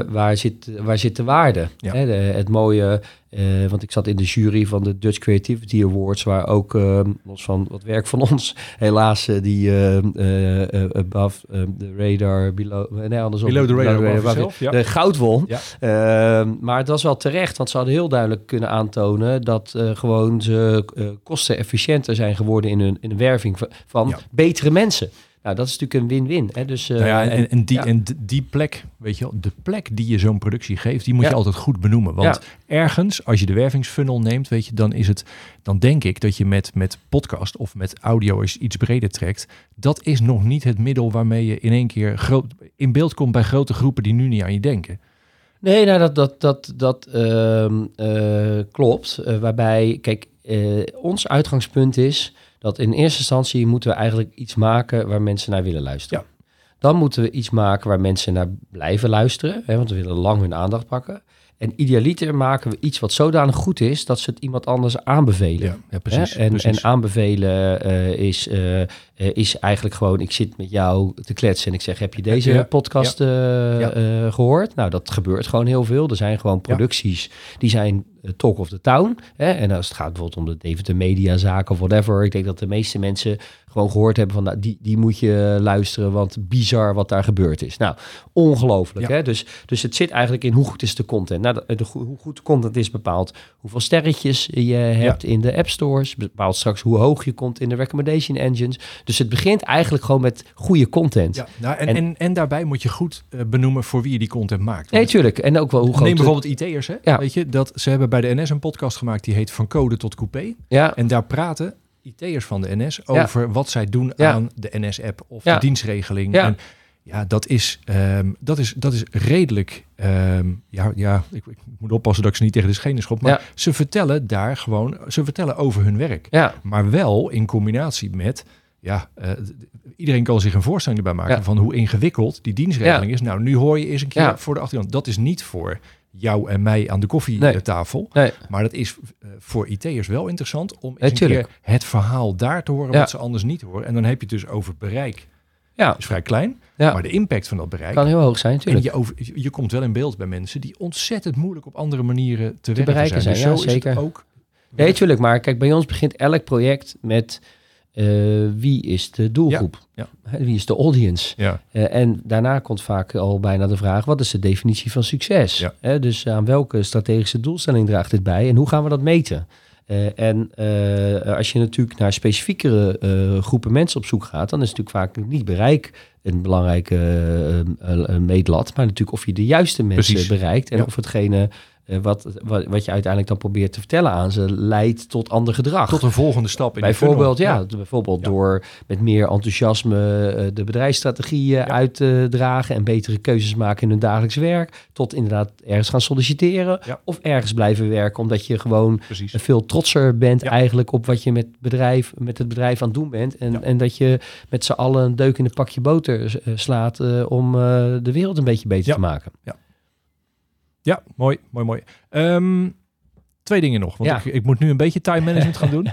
waar, zit, waar zit de waarde. Ja. Hè, de, het mooie uh, want ik zat in de jury van de Dutch Creativity Awards, waar ook uh, los van wat werk van ons, helaas uh, die above the radar, below, nee, andersom, below the radar, below the radar ja. de goud won. Ja. Ehm, maar het was wel terecht, want ze hadden heel duidelijk kunnen aantonen dat gewoon ze kostenefficiënter zijn geworden in hun in de werving van, van betere mensen. Nou, dat is natuurlijk een win-win. Dus, uh, nou ja, en, en, die, ja. en die plek, weet je wel, de plek die je zo'n productie geeft, die moet ja. je altijd goed benoemen. Want ergens, als je de wervingsfunnel neemt, weet je, dan is het, dan denk ik dat je met, met podcast of met audio je iets breder trekt, dat is nog niet het middel waarmee je in één keer groot, in beeld komt bij grote groepen die nu niet aan je denken. Nee, nou dat, dat, dat, dat uh, uh, klopt. Uh, waarbij, kijk, ons uitgangspunt is dat in eerste instantie moeten we eigenlijk iets maken waar mensen naar willen luisteren. Ja. Dan moeten we iets maken waar mensen naar blijven luisteren, hè, want we willen lang hun aandacht pakken. En idealiter maken we iets wat zodanig goed is dat ze het iemand anders aanbevelen. Ja, ja precies, en, precies. en, aanbevelen uh, is, uh, is eigenlijk gewoon: ik zit met jou te kletsen en ik zeg: Heb je deze ja, podcast ja. gehoord? Nou, dat gebeurt gewoon heel veel. Er zijn gewoon producties die zijn talk of the town. Hè? En als het gaat bijvoorbeeld om de Deventer Media zaken of whatever. Ik denk dat de meeste mensen gewoon gehoord hebben van nou, die, die moet je luisteren, want bizar wat daar gebeurd is. Nou, ongelooflijk. Hè? Dus, dus het zit eigenlijk in hoe goed is de content. Nou, de, de, hoe goed de content is bepaald hoeveel sterretjes je hebt in de app stores. Bepaalt straks hoe hoog je komt in de recommendation engines. Dus het begint eigenlijk gewoon met goede content. Ja, nou, en, en, en, en daarbij moet je goed uh, benoemen voor wie je die content maakt. Nee, tuurlijk. En ook wel hoe groot... Neem bijvoorbeeld IT'ers, hè? Ja. Weet je, dat ze hebben bij de NS een podcast gemaakt die heet Van Code tot Coupé. Ja. En daar praten IT'ers van de NS over wat zij doen aan de NS-app of de dienstregeling. En Ja, dat is, ehm, dat is, dat is redelijk. ehm, ja, ja ik, ik moet oppassen dat ik ze niet tegen de schenen schop. Maar Ja. ze vertellen daar gewoon. Ze vertellen over hun werk. Ja, Maar wel in combinatie met. Ja, eh, iedereen kan zich een voorstelling erbij maken Ja. van hoe ingewikkeld die dienstregeling is. Nou, nu hoor je eens een keer Ja. voor de achtergrond. Dat is niet voor jou en mij aan de koffietafel. nee. Maar dat is eh, voor IT'ers wel interessant om eens Nee, een keer het verhaal daar te horen wat ze anders niet horen. En dan heb je het dus over bereik. Ja, is vrij klein, maar de impact van dat bereik. kan heel hoog zijn, en natuurlijk. je, over, je komt wel in beeld bij mensen die ontzettend moeilijk op andere manieren te, werken bereiken zijn. zijn, Dus ja, zo is het zeker. ook. Nee, tuurlijk. Maar kijk, bij ons begint elk project met eh, wie is de doelgroep? Ja, Wie is de audience? Ja, Eh, en daarna komt vaak al bijna de vraag: wat is de definitie van succes? Dus aan welke strategische doelstelling draagt dit bij en hoe gaan we dat meten? Eh, en als je natuurlijk naar specifiekere groepen mensen op zoek gaat, dan is natuurlijk vaak niet bereik een belangrijke meetlat, maar natuurlijk of je de juiste mensen Precies. bereikt en of hetgene wat, wat, wat je uiteindelijk dan probeert te vertellen aan ze leidt tot ander gedrag. tot een volgende stap in Bijvoorbeeld, ja, bijvoorbeeld Ja. door met meer enthousiasme eh, de bedrijfsstrategieën uit te dragen en betere keuzes maken in hun dagelijks werk, tot inderdaad ergens gaan solliciteren of ergens blijven werken, omdat je gewoon Precies. veel trotser bent eigenlijk op wat je met, bedrijf, met het bedrijf aan het doen bent en, en dat je met z'n allen een deuk in een pakje boter eh, slaat eh, om eh, de wereld een beetje beter te maken. Ja, mooi, mooi, mooi. Ehm, twee dingen nog, want Ja. ik, ik moet nu een beetje time management gaan doen.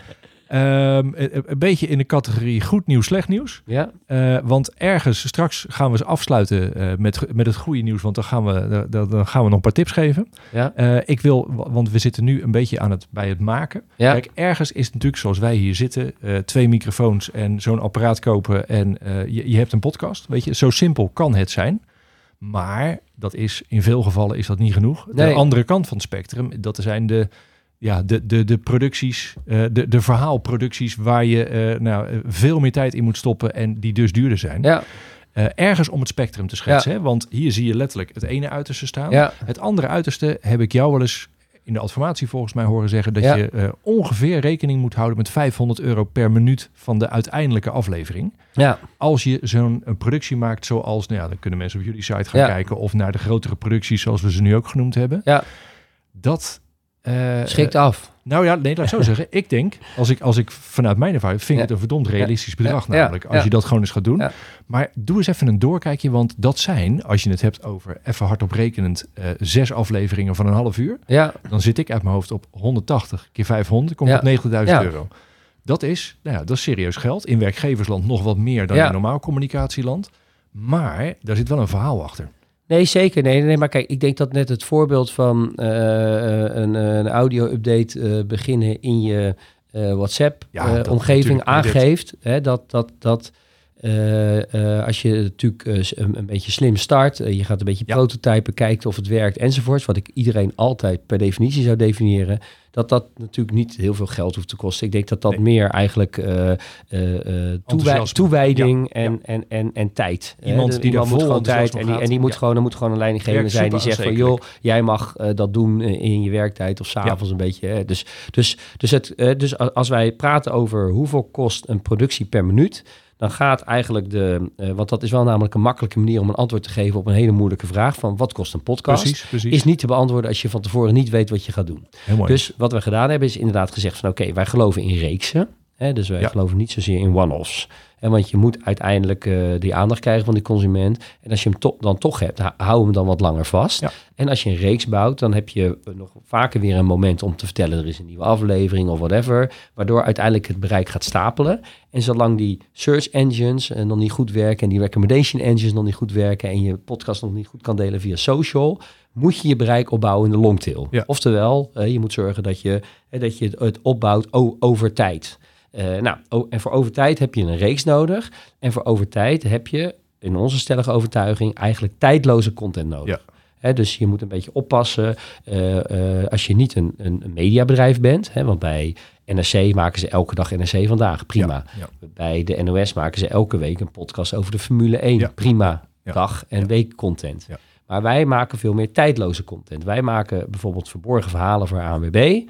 Ehm, een, een beetje in de categorie goed nieuws, slecht nieuws. Ja, Eh, want ergens, straks gaan we ze afsluiten eh, met, met het goede nieuws, want dan gaan we, dan, dan gaan we nog een paar tips geven. ja, Eh, ik wil, wa- want we zitten nu een beetje aan het, bij het maken. ja. Kijk, ergens is het natuurlijk zoals wij hier zitten, twee microfoons en zo'n apparaat kopen en je, je hebt een podcast. Weet je, zo simpel kan het zijn. Maar dat is in veel gevallen is dat niet genoeg. De Nee. andere kant van het spectrum, dat zijn de, ja, de, de, de producties, eh, de, de verhaalproducties waar je eh, nou, veel meer tijd in moet stoppen en die dus duurder zijn. ja, Eh, ergens om het spectrum te schetsen. Hè? Want hier zie je letterlijk het ene uiterste staan. ja, Het andere uiterste heb ik jou wel eens in de adformatie volgens mij horen zeggen dat Ja. je eh, ongeveer rekening moet houden met 500 euro per minuut van de uiteindelijke aflevering. ja, Als je zo'n een productie maakt zoals, nou ja, dan kunnen mensen op jullie site gaan Ja. kijken of naar de grotere producties zoals we ze nu ook genoemd hebben. Ja. Dat eh, schrikt eh, af. nou ja, nee, laat ik zo zeggen. Ik denk, als ik, als ik vanuit mijn ervaring, vind ik Ja. het een verdomd realistisch bedrag Ja. Namelijk. Als je dat gewoon eens gaat doen. Maar doe eens even een doorkijkje, want dat zijn, als je het hebt over even hardop rekenend, eh, zes afleveringen van een half uur. Ja, Dan zit ik uit mijn hoofd op 180 keer 500, komt op 90.000 Ja. euro. Dat is, nou ja, dat is serieus geld. In werkgeversland nog wat meer dan in normaal communicatieland. Maar daar zit wel een verhaal achter. Nee, zeker. Nee, nee, maar kijk, ik denk dat net het voorbeeld van eh, eh, een, een audio-update eh, beginnen in je eh, WhatsApp-omgeving aangeeft. Hè, dat dat, dat eh, eh, als je natuurlijk eh, een, een beetje slim start, je gaat een beetje Ja. prototypen, kijkt of het werkt enzovoort, wat ik iedereen altijd per definitie zou definiëren, dat dat natuurlijk niet heel veel geld hoeft te kosten. Ik denk dat dat Nee. meer eigenlijk toewij- toewijding Ja, En, en, en, en tijd. Iemand De- die moet vol gewoon tijd en die, en die moet gewoon, er moet gewoon een leidinggevende zijn die zegt van joh, jij mag dat doen in je werktijd of s'avonds een beetje. Hè. Dus, dus, dus, het, dus als wij praten over hoeveel kost een productie per minuut, dan gaat eigenlijk de, eh, want dat is wel namelijk een makkelijke manier om een antwoord te geven op een hele moeilijke vraag van wat kost een podcast? Precies, precies. Is niet te beantwoorden als je van tevoren niet weet wat je gaat doen. Heel mooi. Dus wat we gedaan hebben is inderdaad gezegd van oké, wij geloven in reeksen. Hè, dus wij Ja. geloven niet zozeer in one-offs. Hè, want je moet uiteindelijk eh, die aandacht krijgen van die consument. En als je hem to- dan toch hebt, hou hem dan wat langer vast. Ja. En als je een reeks bouwt, dan heb je eh, nog vaker weer een moment om te vertellen... er is een nieuwe aflevering of whatever. Waardoor uiteindelijk het bereik gaat stapelen. En zolang die search engines eh, nog niet goed werken... en die recommendation engines nog niet goed werken... en je podcast nog niet goed kan delen via social... moet je je bereik opbouwen in de longtail. Ja. Oftewel, je moet zorgen dat je, dat je het opbouwt over tijd. Eh, nou, en voor over tijd heb je een reeks nodig. En voor over tijd heb je, in onze stellige overtuiging, eigenlijk tijdloze content nodig. Ja. Dus je moet een beetje oppassen eh, eh, als je niet een, een, mediabedrijf bent. Hè, want bij NRC maken ze elke dag NRC vandaag. Prima. Ja, Bij de NOS maken ze elke week een podcast over de Formule 1. Ja. Prima. Dag- en Ja. weekcontent. Ja. Maar wij maken veel meer tijdloze content. Wij maken bijvoorbeeld verborgen verhalen voor ANWB.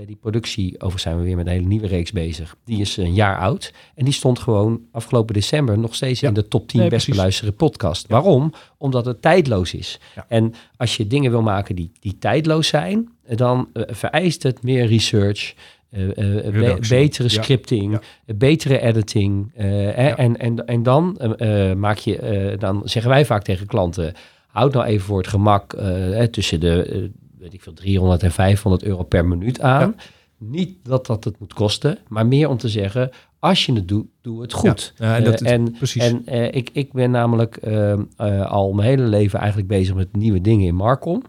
Eh, die productie, overigens zijn we weer met een hele nieuwe reeks bezig. Die is een jaar oud. En die stond gewoon afgelopen december nog steeds Ja. in de top 10 Nee, best beluisterde podcast. Waarom? Omdat het tijdloos is. Ja. En als je dingen wil maken die, die tijdloos zijn, eh, dan eh, vereist het meer research. be- betere scripting, betere editing. hè, en, en, en dan maak je, dan zeggen wij vaak tegen klanten, houd nou even voor het gemak tussen de, weet ik veel, 300 en 500 euro per minuut aan. Niet dat dat het moet kosten, maar meer om te zeggen, als je het doet, doe het goed. Ja, en dat Eh, en precies. en eh, ik, ik ben namelijk ehm, eh, al mijn hele leven eigenlijk bezig met nieuwe dingen in Marcom.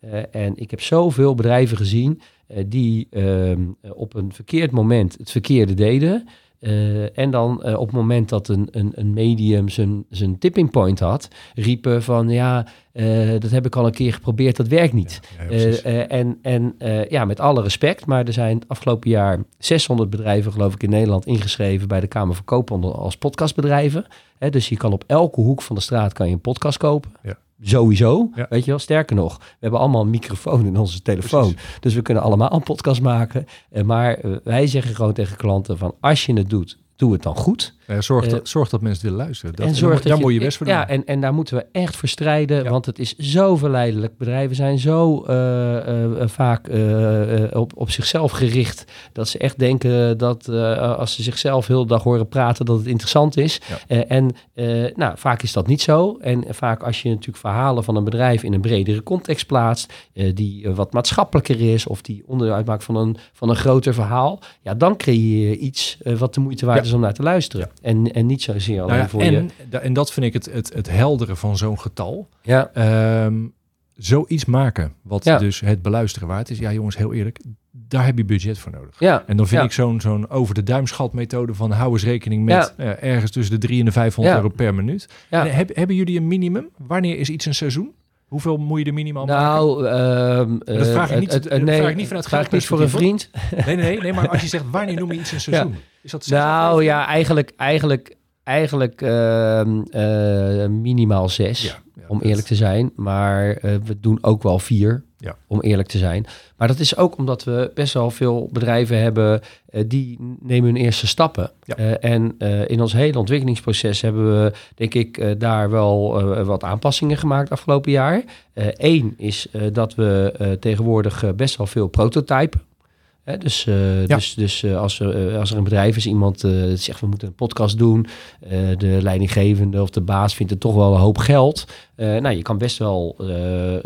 Eh, en ik heb zoveel bedrijven gezien die ehm, eh, op een verkeerd moment het verkeerde deden. Eh, en dan eh, op het moment dat een, een, een medium zijn, zijn tipping point had, riepen van ja, eh, dat heb ik al een keer geprobeerd, dat werkt niet. Ja, ja, precies. En en ja, met alle respect, maar er zijn het afgelopen jaar 600 bedrijven, geloof ik, in Nederland ingeschreven bij de Kamer van Koophandel als podcastbedrijven. Hè, dus je kan op elke hoek van de straat kan je een podcast kopen. Ja. Sowieso, Ja. weet je wel. Sterker nog, we hebben allemaal een microfoon in onze telefoon. Dus we kunnen allemaal een podcast maken. Eh, maar eh, wij zeggen gewoon tegen klanten van als je het doet, doe het dan goed. Ja, zorg, eh, dat, zorg dat mensen willen luisteren. Dat, en daar, moet je best voor doen. Ja, en, en daar moeten we echt voor strijden, Ja. want het is zo verleidelijk. Bedrijven zijn zo eh, eh, eh, vaak eh, eh, op, op zichzelf gericht dat ze echt denken dat eh, als ze zichzelf heel de dag horen praten, dat het interessant is. Ja. Eh, en eh, nou, vaak is dat niet zo. En vaak als je natuurlijk verhalen van een bedrijf in een bredere context plaatst, eh, die eh, wat maatschappelijker is of die onderdeel uitmaakt van een, van een groter verhaal, ja, dan creëer je iets eh, wat de moeite waard Ja. is om naar te luisteren. En, en niet zozeer alleen Nou ja, voor je... en, da- en dat vind ik het, het, het heldere van zo'n getal. Ja, Ehm, zoiets maken, wat Ja. dus het beluisteren waard is. Ja, jongens, heel eerlijk, daar heb je budget voor nodig. ja. En dan vind Ja. ik zo'n zo'n over de duimschatmethode van hou eens rekening met Ja. eh, ergens tussen de 3 en de 500 Ja. euro per minuut. En heb, hebben jullie een minimum? Wanneer is iets een seizoen? Hoeveel moet je er minimaal maken? Nou, ehm, dat vraag ik eh, niet- dat nee, vraag ik niet vanuit vraag ik niet voor een vriend. Nee, nee, nee, nee, maar als je zegt wanneer noem je iets een seizoen? Is dat zes Nou ja, eigenlijk, eigenlijk, eigenlijk ehm, eh, minimaal zes, Ja, ja, om eerlijk te zijn. Maar eh, we doen ook wel vier, Ja. om eerlijk te zijn. Maar dat is ook omdat we best wel veel bedrijven hebben eh, die nemen hun eerste stappen. En in ons hele ontwikkelingsproces hebben we, denk ik, daar wel wat aanpassingen gemaakt afgelopen jaar. Eén is dat we tegenwoordig best wel veel prototypen. Dus eh, Ja. dus, dus eh, als, er, eh, als er een bedrijf is, iemand zegt we moeten een podcast doen, de leidinggevende of de baas vindt het toch wel een hoop geld. Nou, je kan best wel,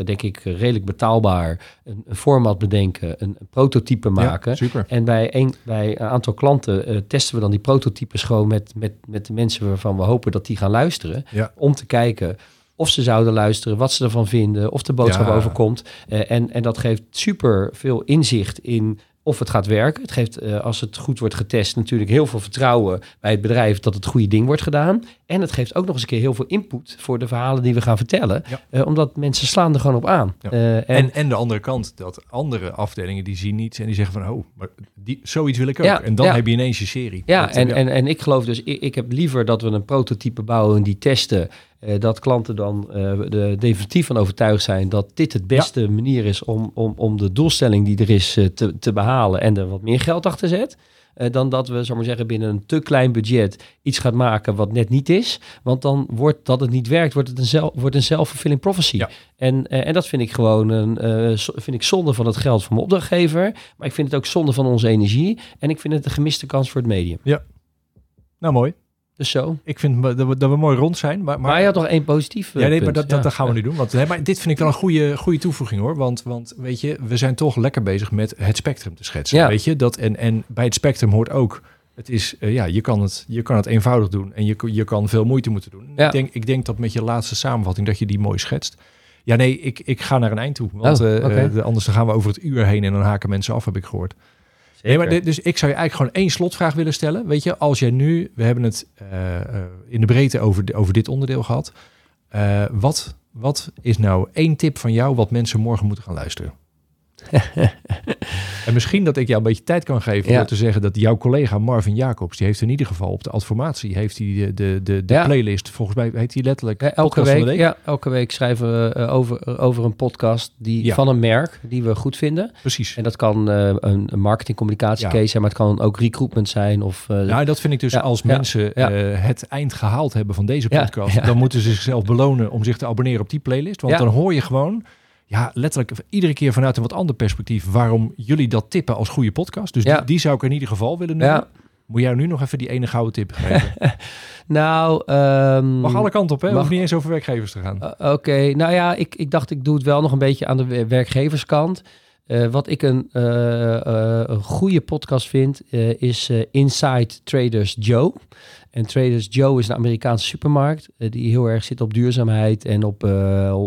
denk ik, redelijk betaalbaar een, een format bedenken, een, een prototype maken. Ja. En bij een, bij een aantal klanten testen we dan die prototypes gewoon met, met, met de mensen waarvan we hopen dat die gaan luisteren. Ja. Om te kijken of ze zouden luisteren, wat ze ervan vinden, of de boodschap Ja. overkomt. En, en dat geeft super veel inzicht in of het gaat werken. Het geeft, eh, als het goed wordt getest, natuurlijk heel veel vertrouwen bij het bedrijf dat het goede ding wordt gedaan. En het geeft ook nog eens een keer heel veel input voor de verhalen die we gaan vertellen. Ja. Eh, omdat mensen slaan er gewoon op aan. Ja. Eh, en, En, en de andere kant, dat andere afdelingen die zien niets en die zeggen van, oh, maar die, zoiets wil ik ook. Ja, en dan heb je ineens je serie. Ja, en, en, en ik geloof dus, ik, ik heb liever dat we een prototype bouwen en die testen. eh, dat klanten dan definitief van overtuigd zijn dat dit het beste manier is om, om, om de doelstelling die er is te, te behalen en er wat meer geld achter zet. Eh, dan dat we, zal maar zeggen, binnen een te klein budget iets gaat maken wat net niet is. Want dan wordt dat het niet werkt, wordt het een, zelf, wordt een self-fulfilling prophecy. Ja. En, eh, en dat vind ik gewoon een, eh, vind ik zonde van het geld van mijn opdrachtgever. Maar ik vind het ook zonde van onze energie. En ik vind het een gemiste kans voor het medium. Nou, mooi. Dus zo. Ik vind dat we, dat we mooi rond zijn. Maar, Maar, je had nog één positief Ja, nee, maar dat, dat, Ja. dat gaan we nu doen. Want, hè, maar dit vind ik wel een goede, goede toevoeging hoor. Want, want weet je, we zijn toch lekker bezig met het spectrum te schetsen. Ja. Weet je, dat, en, en bij het spectrum hoort ook. Het is, eh, ja, je kan het, je kan het eenvoudig doen en je, je kan veel moeite moeten doen. Ja. Ik, denk, ik denk dat met je laatste samenvatting dat je die mooi schetst. Ja, nee, ik, ik ga naar een eind toe. Want Oh, eh, eh, de- anders dan gaan we over het uur heen en dan haken mensen af, heb ik gehoord. Nee, maar dus ik zou je eigenlijk gewoon één slotvraag willen stellen. Weet je, als jij nu, we hebben het eh, eh, in de breedte over, over dit onderdeel gehad. Eh, wat, wat is nou één tip van jou wat mensen morgen moeten gaan luisteren? En misschien dat ik jou een beetje tijd kan geven Ja. door te zeggen dat jouw collega Marvin Jacobs, die heeft in ieder geval op de adformatie, heeft hij de, de, de, de Ja. playlist, volgens mij heet hij letterlijk Ja, elke, week, Ja, elke week schrijven we eh, over, over een podcast die, van een merk die we goed vinden. Precies. En dat kan eh, een, een marketingcommunicatiecase Ja. zijn, maar het kan ook recruitment zijn. Of, eh, Nou, dat vind ik dus als mensen eh, het eind gehaald hebben van deze podcast, dan moeten ze zichzelf belonen om zich te abonneren op die playlist. Want dan hoor je gewoon, ja, letterlijk iedere keer vanuit een wat ander perspectief waarom jullie dat tippen als goede podcast. Dus Ja. die, die zou ik in ieder geval willen noemen. Ja. Moet jij nu nog even die ene gouden tip geven? Nou, ehm, Mag alle kanten op, hè? mag- Hoeft niet eens over werkgevers te gaan. Uh, Oké, nou ja, ik, ik dacht ik doe het wel nog een beetje aan de wer- werkgeverskant. Eh, wat ik een, eh, eh, een goede podcast vind, is Inside Traders Joe. En Traders Joe is een Amerikaanse supermarkt die heel erg zit op duurzaamheid en op,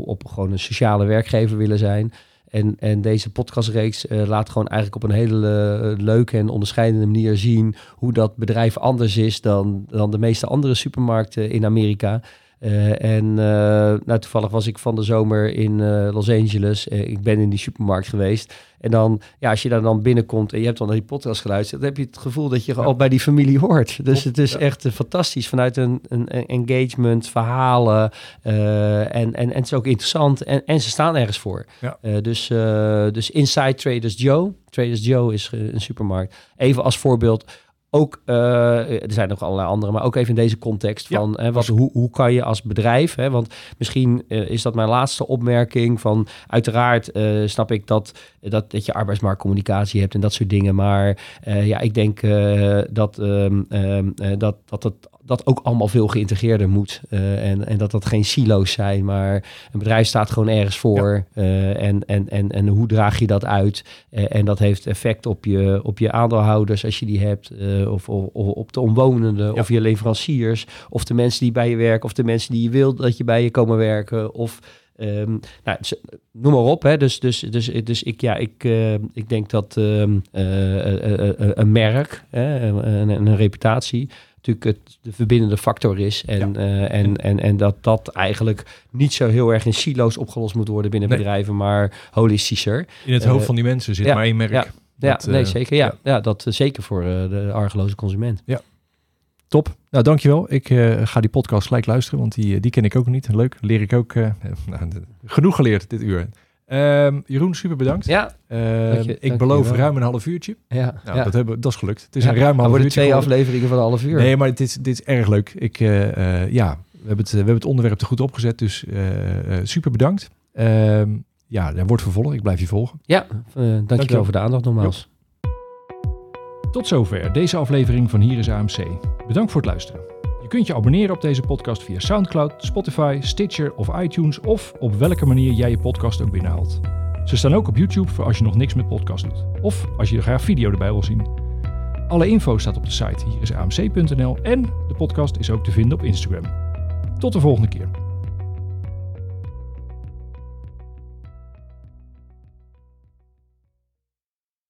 op gewoon een sociale werkgever willen zijn. En, en deze podcastreeks laat gewoon eigenlijk op een hele leuke en onderscheidende manier zien hoe dat bedrijf anders is dan, dan de meeste andere supermarkten in Amerika. Eh, en eh, nou, toevallig was ik van de zomer in eh, Los Angeles. Ik ben in die supermarkt geweest. En dan, ja, als je daar dan binnenkomt en je hebt dan naar die podcast geluisterd, dan heb je het gevoel dat je al bij die familie hoort. Dus het is ja. echt fantastisch vanuit een, een, engagement, verhalen. en, en, en het is ook interessant. En, en ze staan ergens voor. Ja. Dus, dus Inside Traders Joe. Traders Joe is een supermarkt. Even als voorbeeld. Ook, eh, er zijn nog allerlei andere, maar ook even in deze context Ja, van hè, wat, hoe, hoe kan je als bedrijf, hè, want misschien eh, is dat mijn laatste opmerking van uiteraard eh, snap ik dat, dat, dat je arbeidsmarktcommunicatie hebt en dat soort dingen, maar ja, ik denk dat, ehm, ehm, eh, dat, dat het dat ook allemaal veel geïntegreerder moet. eh, en, en dat dat geen silo's zijn, maar een bedrijf staat gewoon ergens voor. eh, en, en, en, en hoe draag je dat uit? Eh, en dat heeft effect op je, op je aandeelhouders als je die hebt. of, of, of op de omwonenden, Ja. of je leveranciers. Of de mensen die bij je werken. Of de mensen die je wilt dat je bij je komen werken. Of ehm, nou, noem maar op. Hè. Dus, dus, dus, dus ik, ja, ik, ik denk dat ehm, eh, eh, eh, eh, een merk, een, een reputatie natuurlijk het, de verbindende factor is. En, eh, en, en, en dat dat eigenlijk niet zo heel erg in silo's opgelost moet worden binnen Nee. bedrijven, maar holistischer. In het eh, hoofd van die mensen zit ja, maar één merk. ja, Ja, Dat, nee, eh, zeker. Ja, ja. ja. dat eh, zeker voor eh, de argeloze consument. Top. Nou, dankjewel. Ik eh, ga die podcast gelijk luisteren, want die, eh, die ken ik ook niet. Leuk. Leer ik ook. eh, nou, genoeg geleerd dit uur. Ehm, Jeroen, super bedankt. Ja, Ehm, dank je- ik dank beloof ruim een half uurtje. ja. Nou, ja. dat, hebben, dat is gelukt. Het is Ja, een ruim half worden uurtje twee afleveringen van een half uur. Nee, maar dit is, dit is erg leuk. Ik, eh, eh, ja, we hebben, het, we hebben het onderwerp er goed opgezet, dus eh, eh, super bedankt. Ehm, ja, er wordt vervolgd. Ik blijf je volgen. Ja, dankjewel Dankjewel. voor de aandacht nogmaals. Tot zover deze aflevering van Hier is AMC. Bedankt voor het luisteren. Kunt je abonneren op deze podcast via SoundCloud, Spotify, Stitcher of iTunes of op welke manier jij je podcast ook binnenhaalt. Ze staan ook op YouTube voor als je nog niks met podcast doet. Of als je graag video erbij wil zien. Alle info staat op de site hierisamc.nl en de podcast is ook te vinden op Instagram. Tot de volgende keer.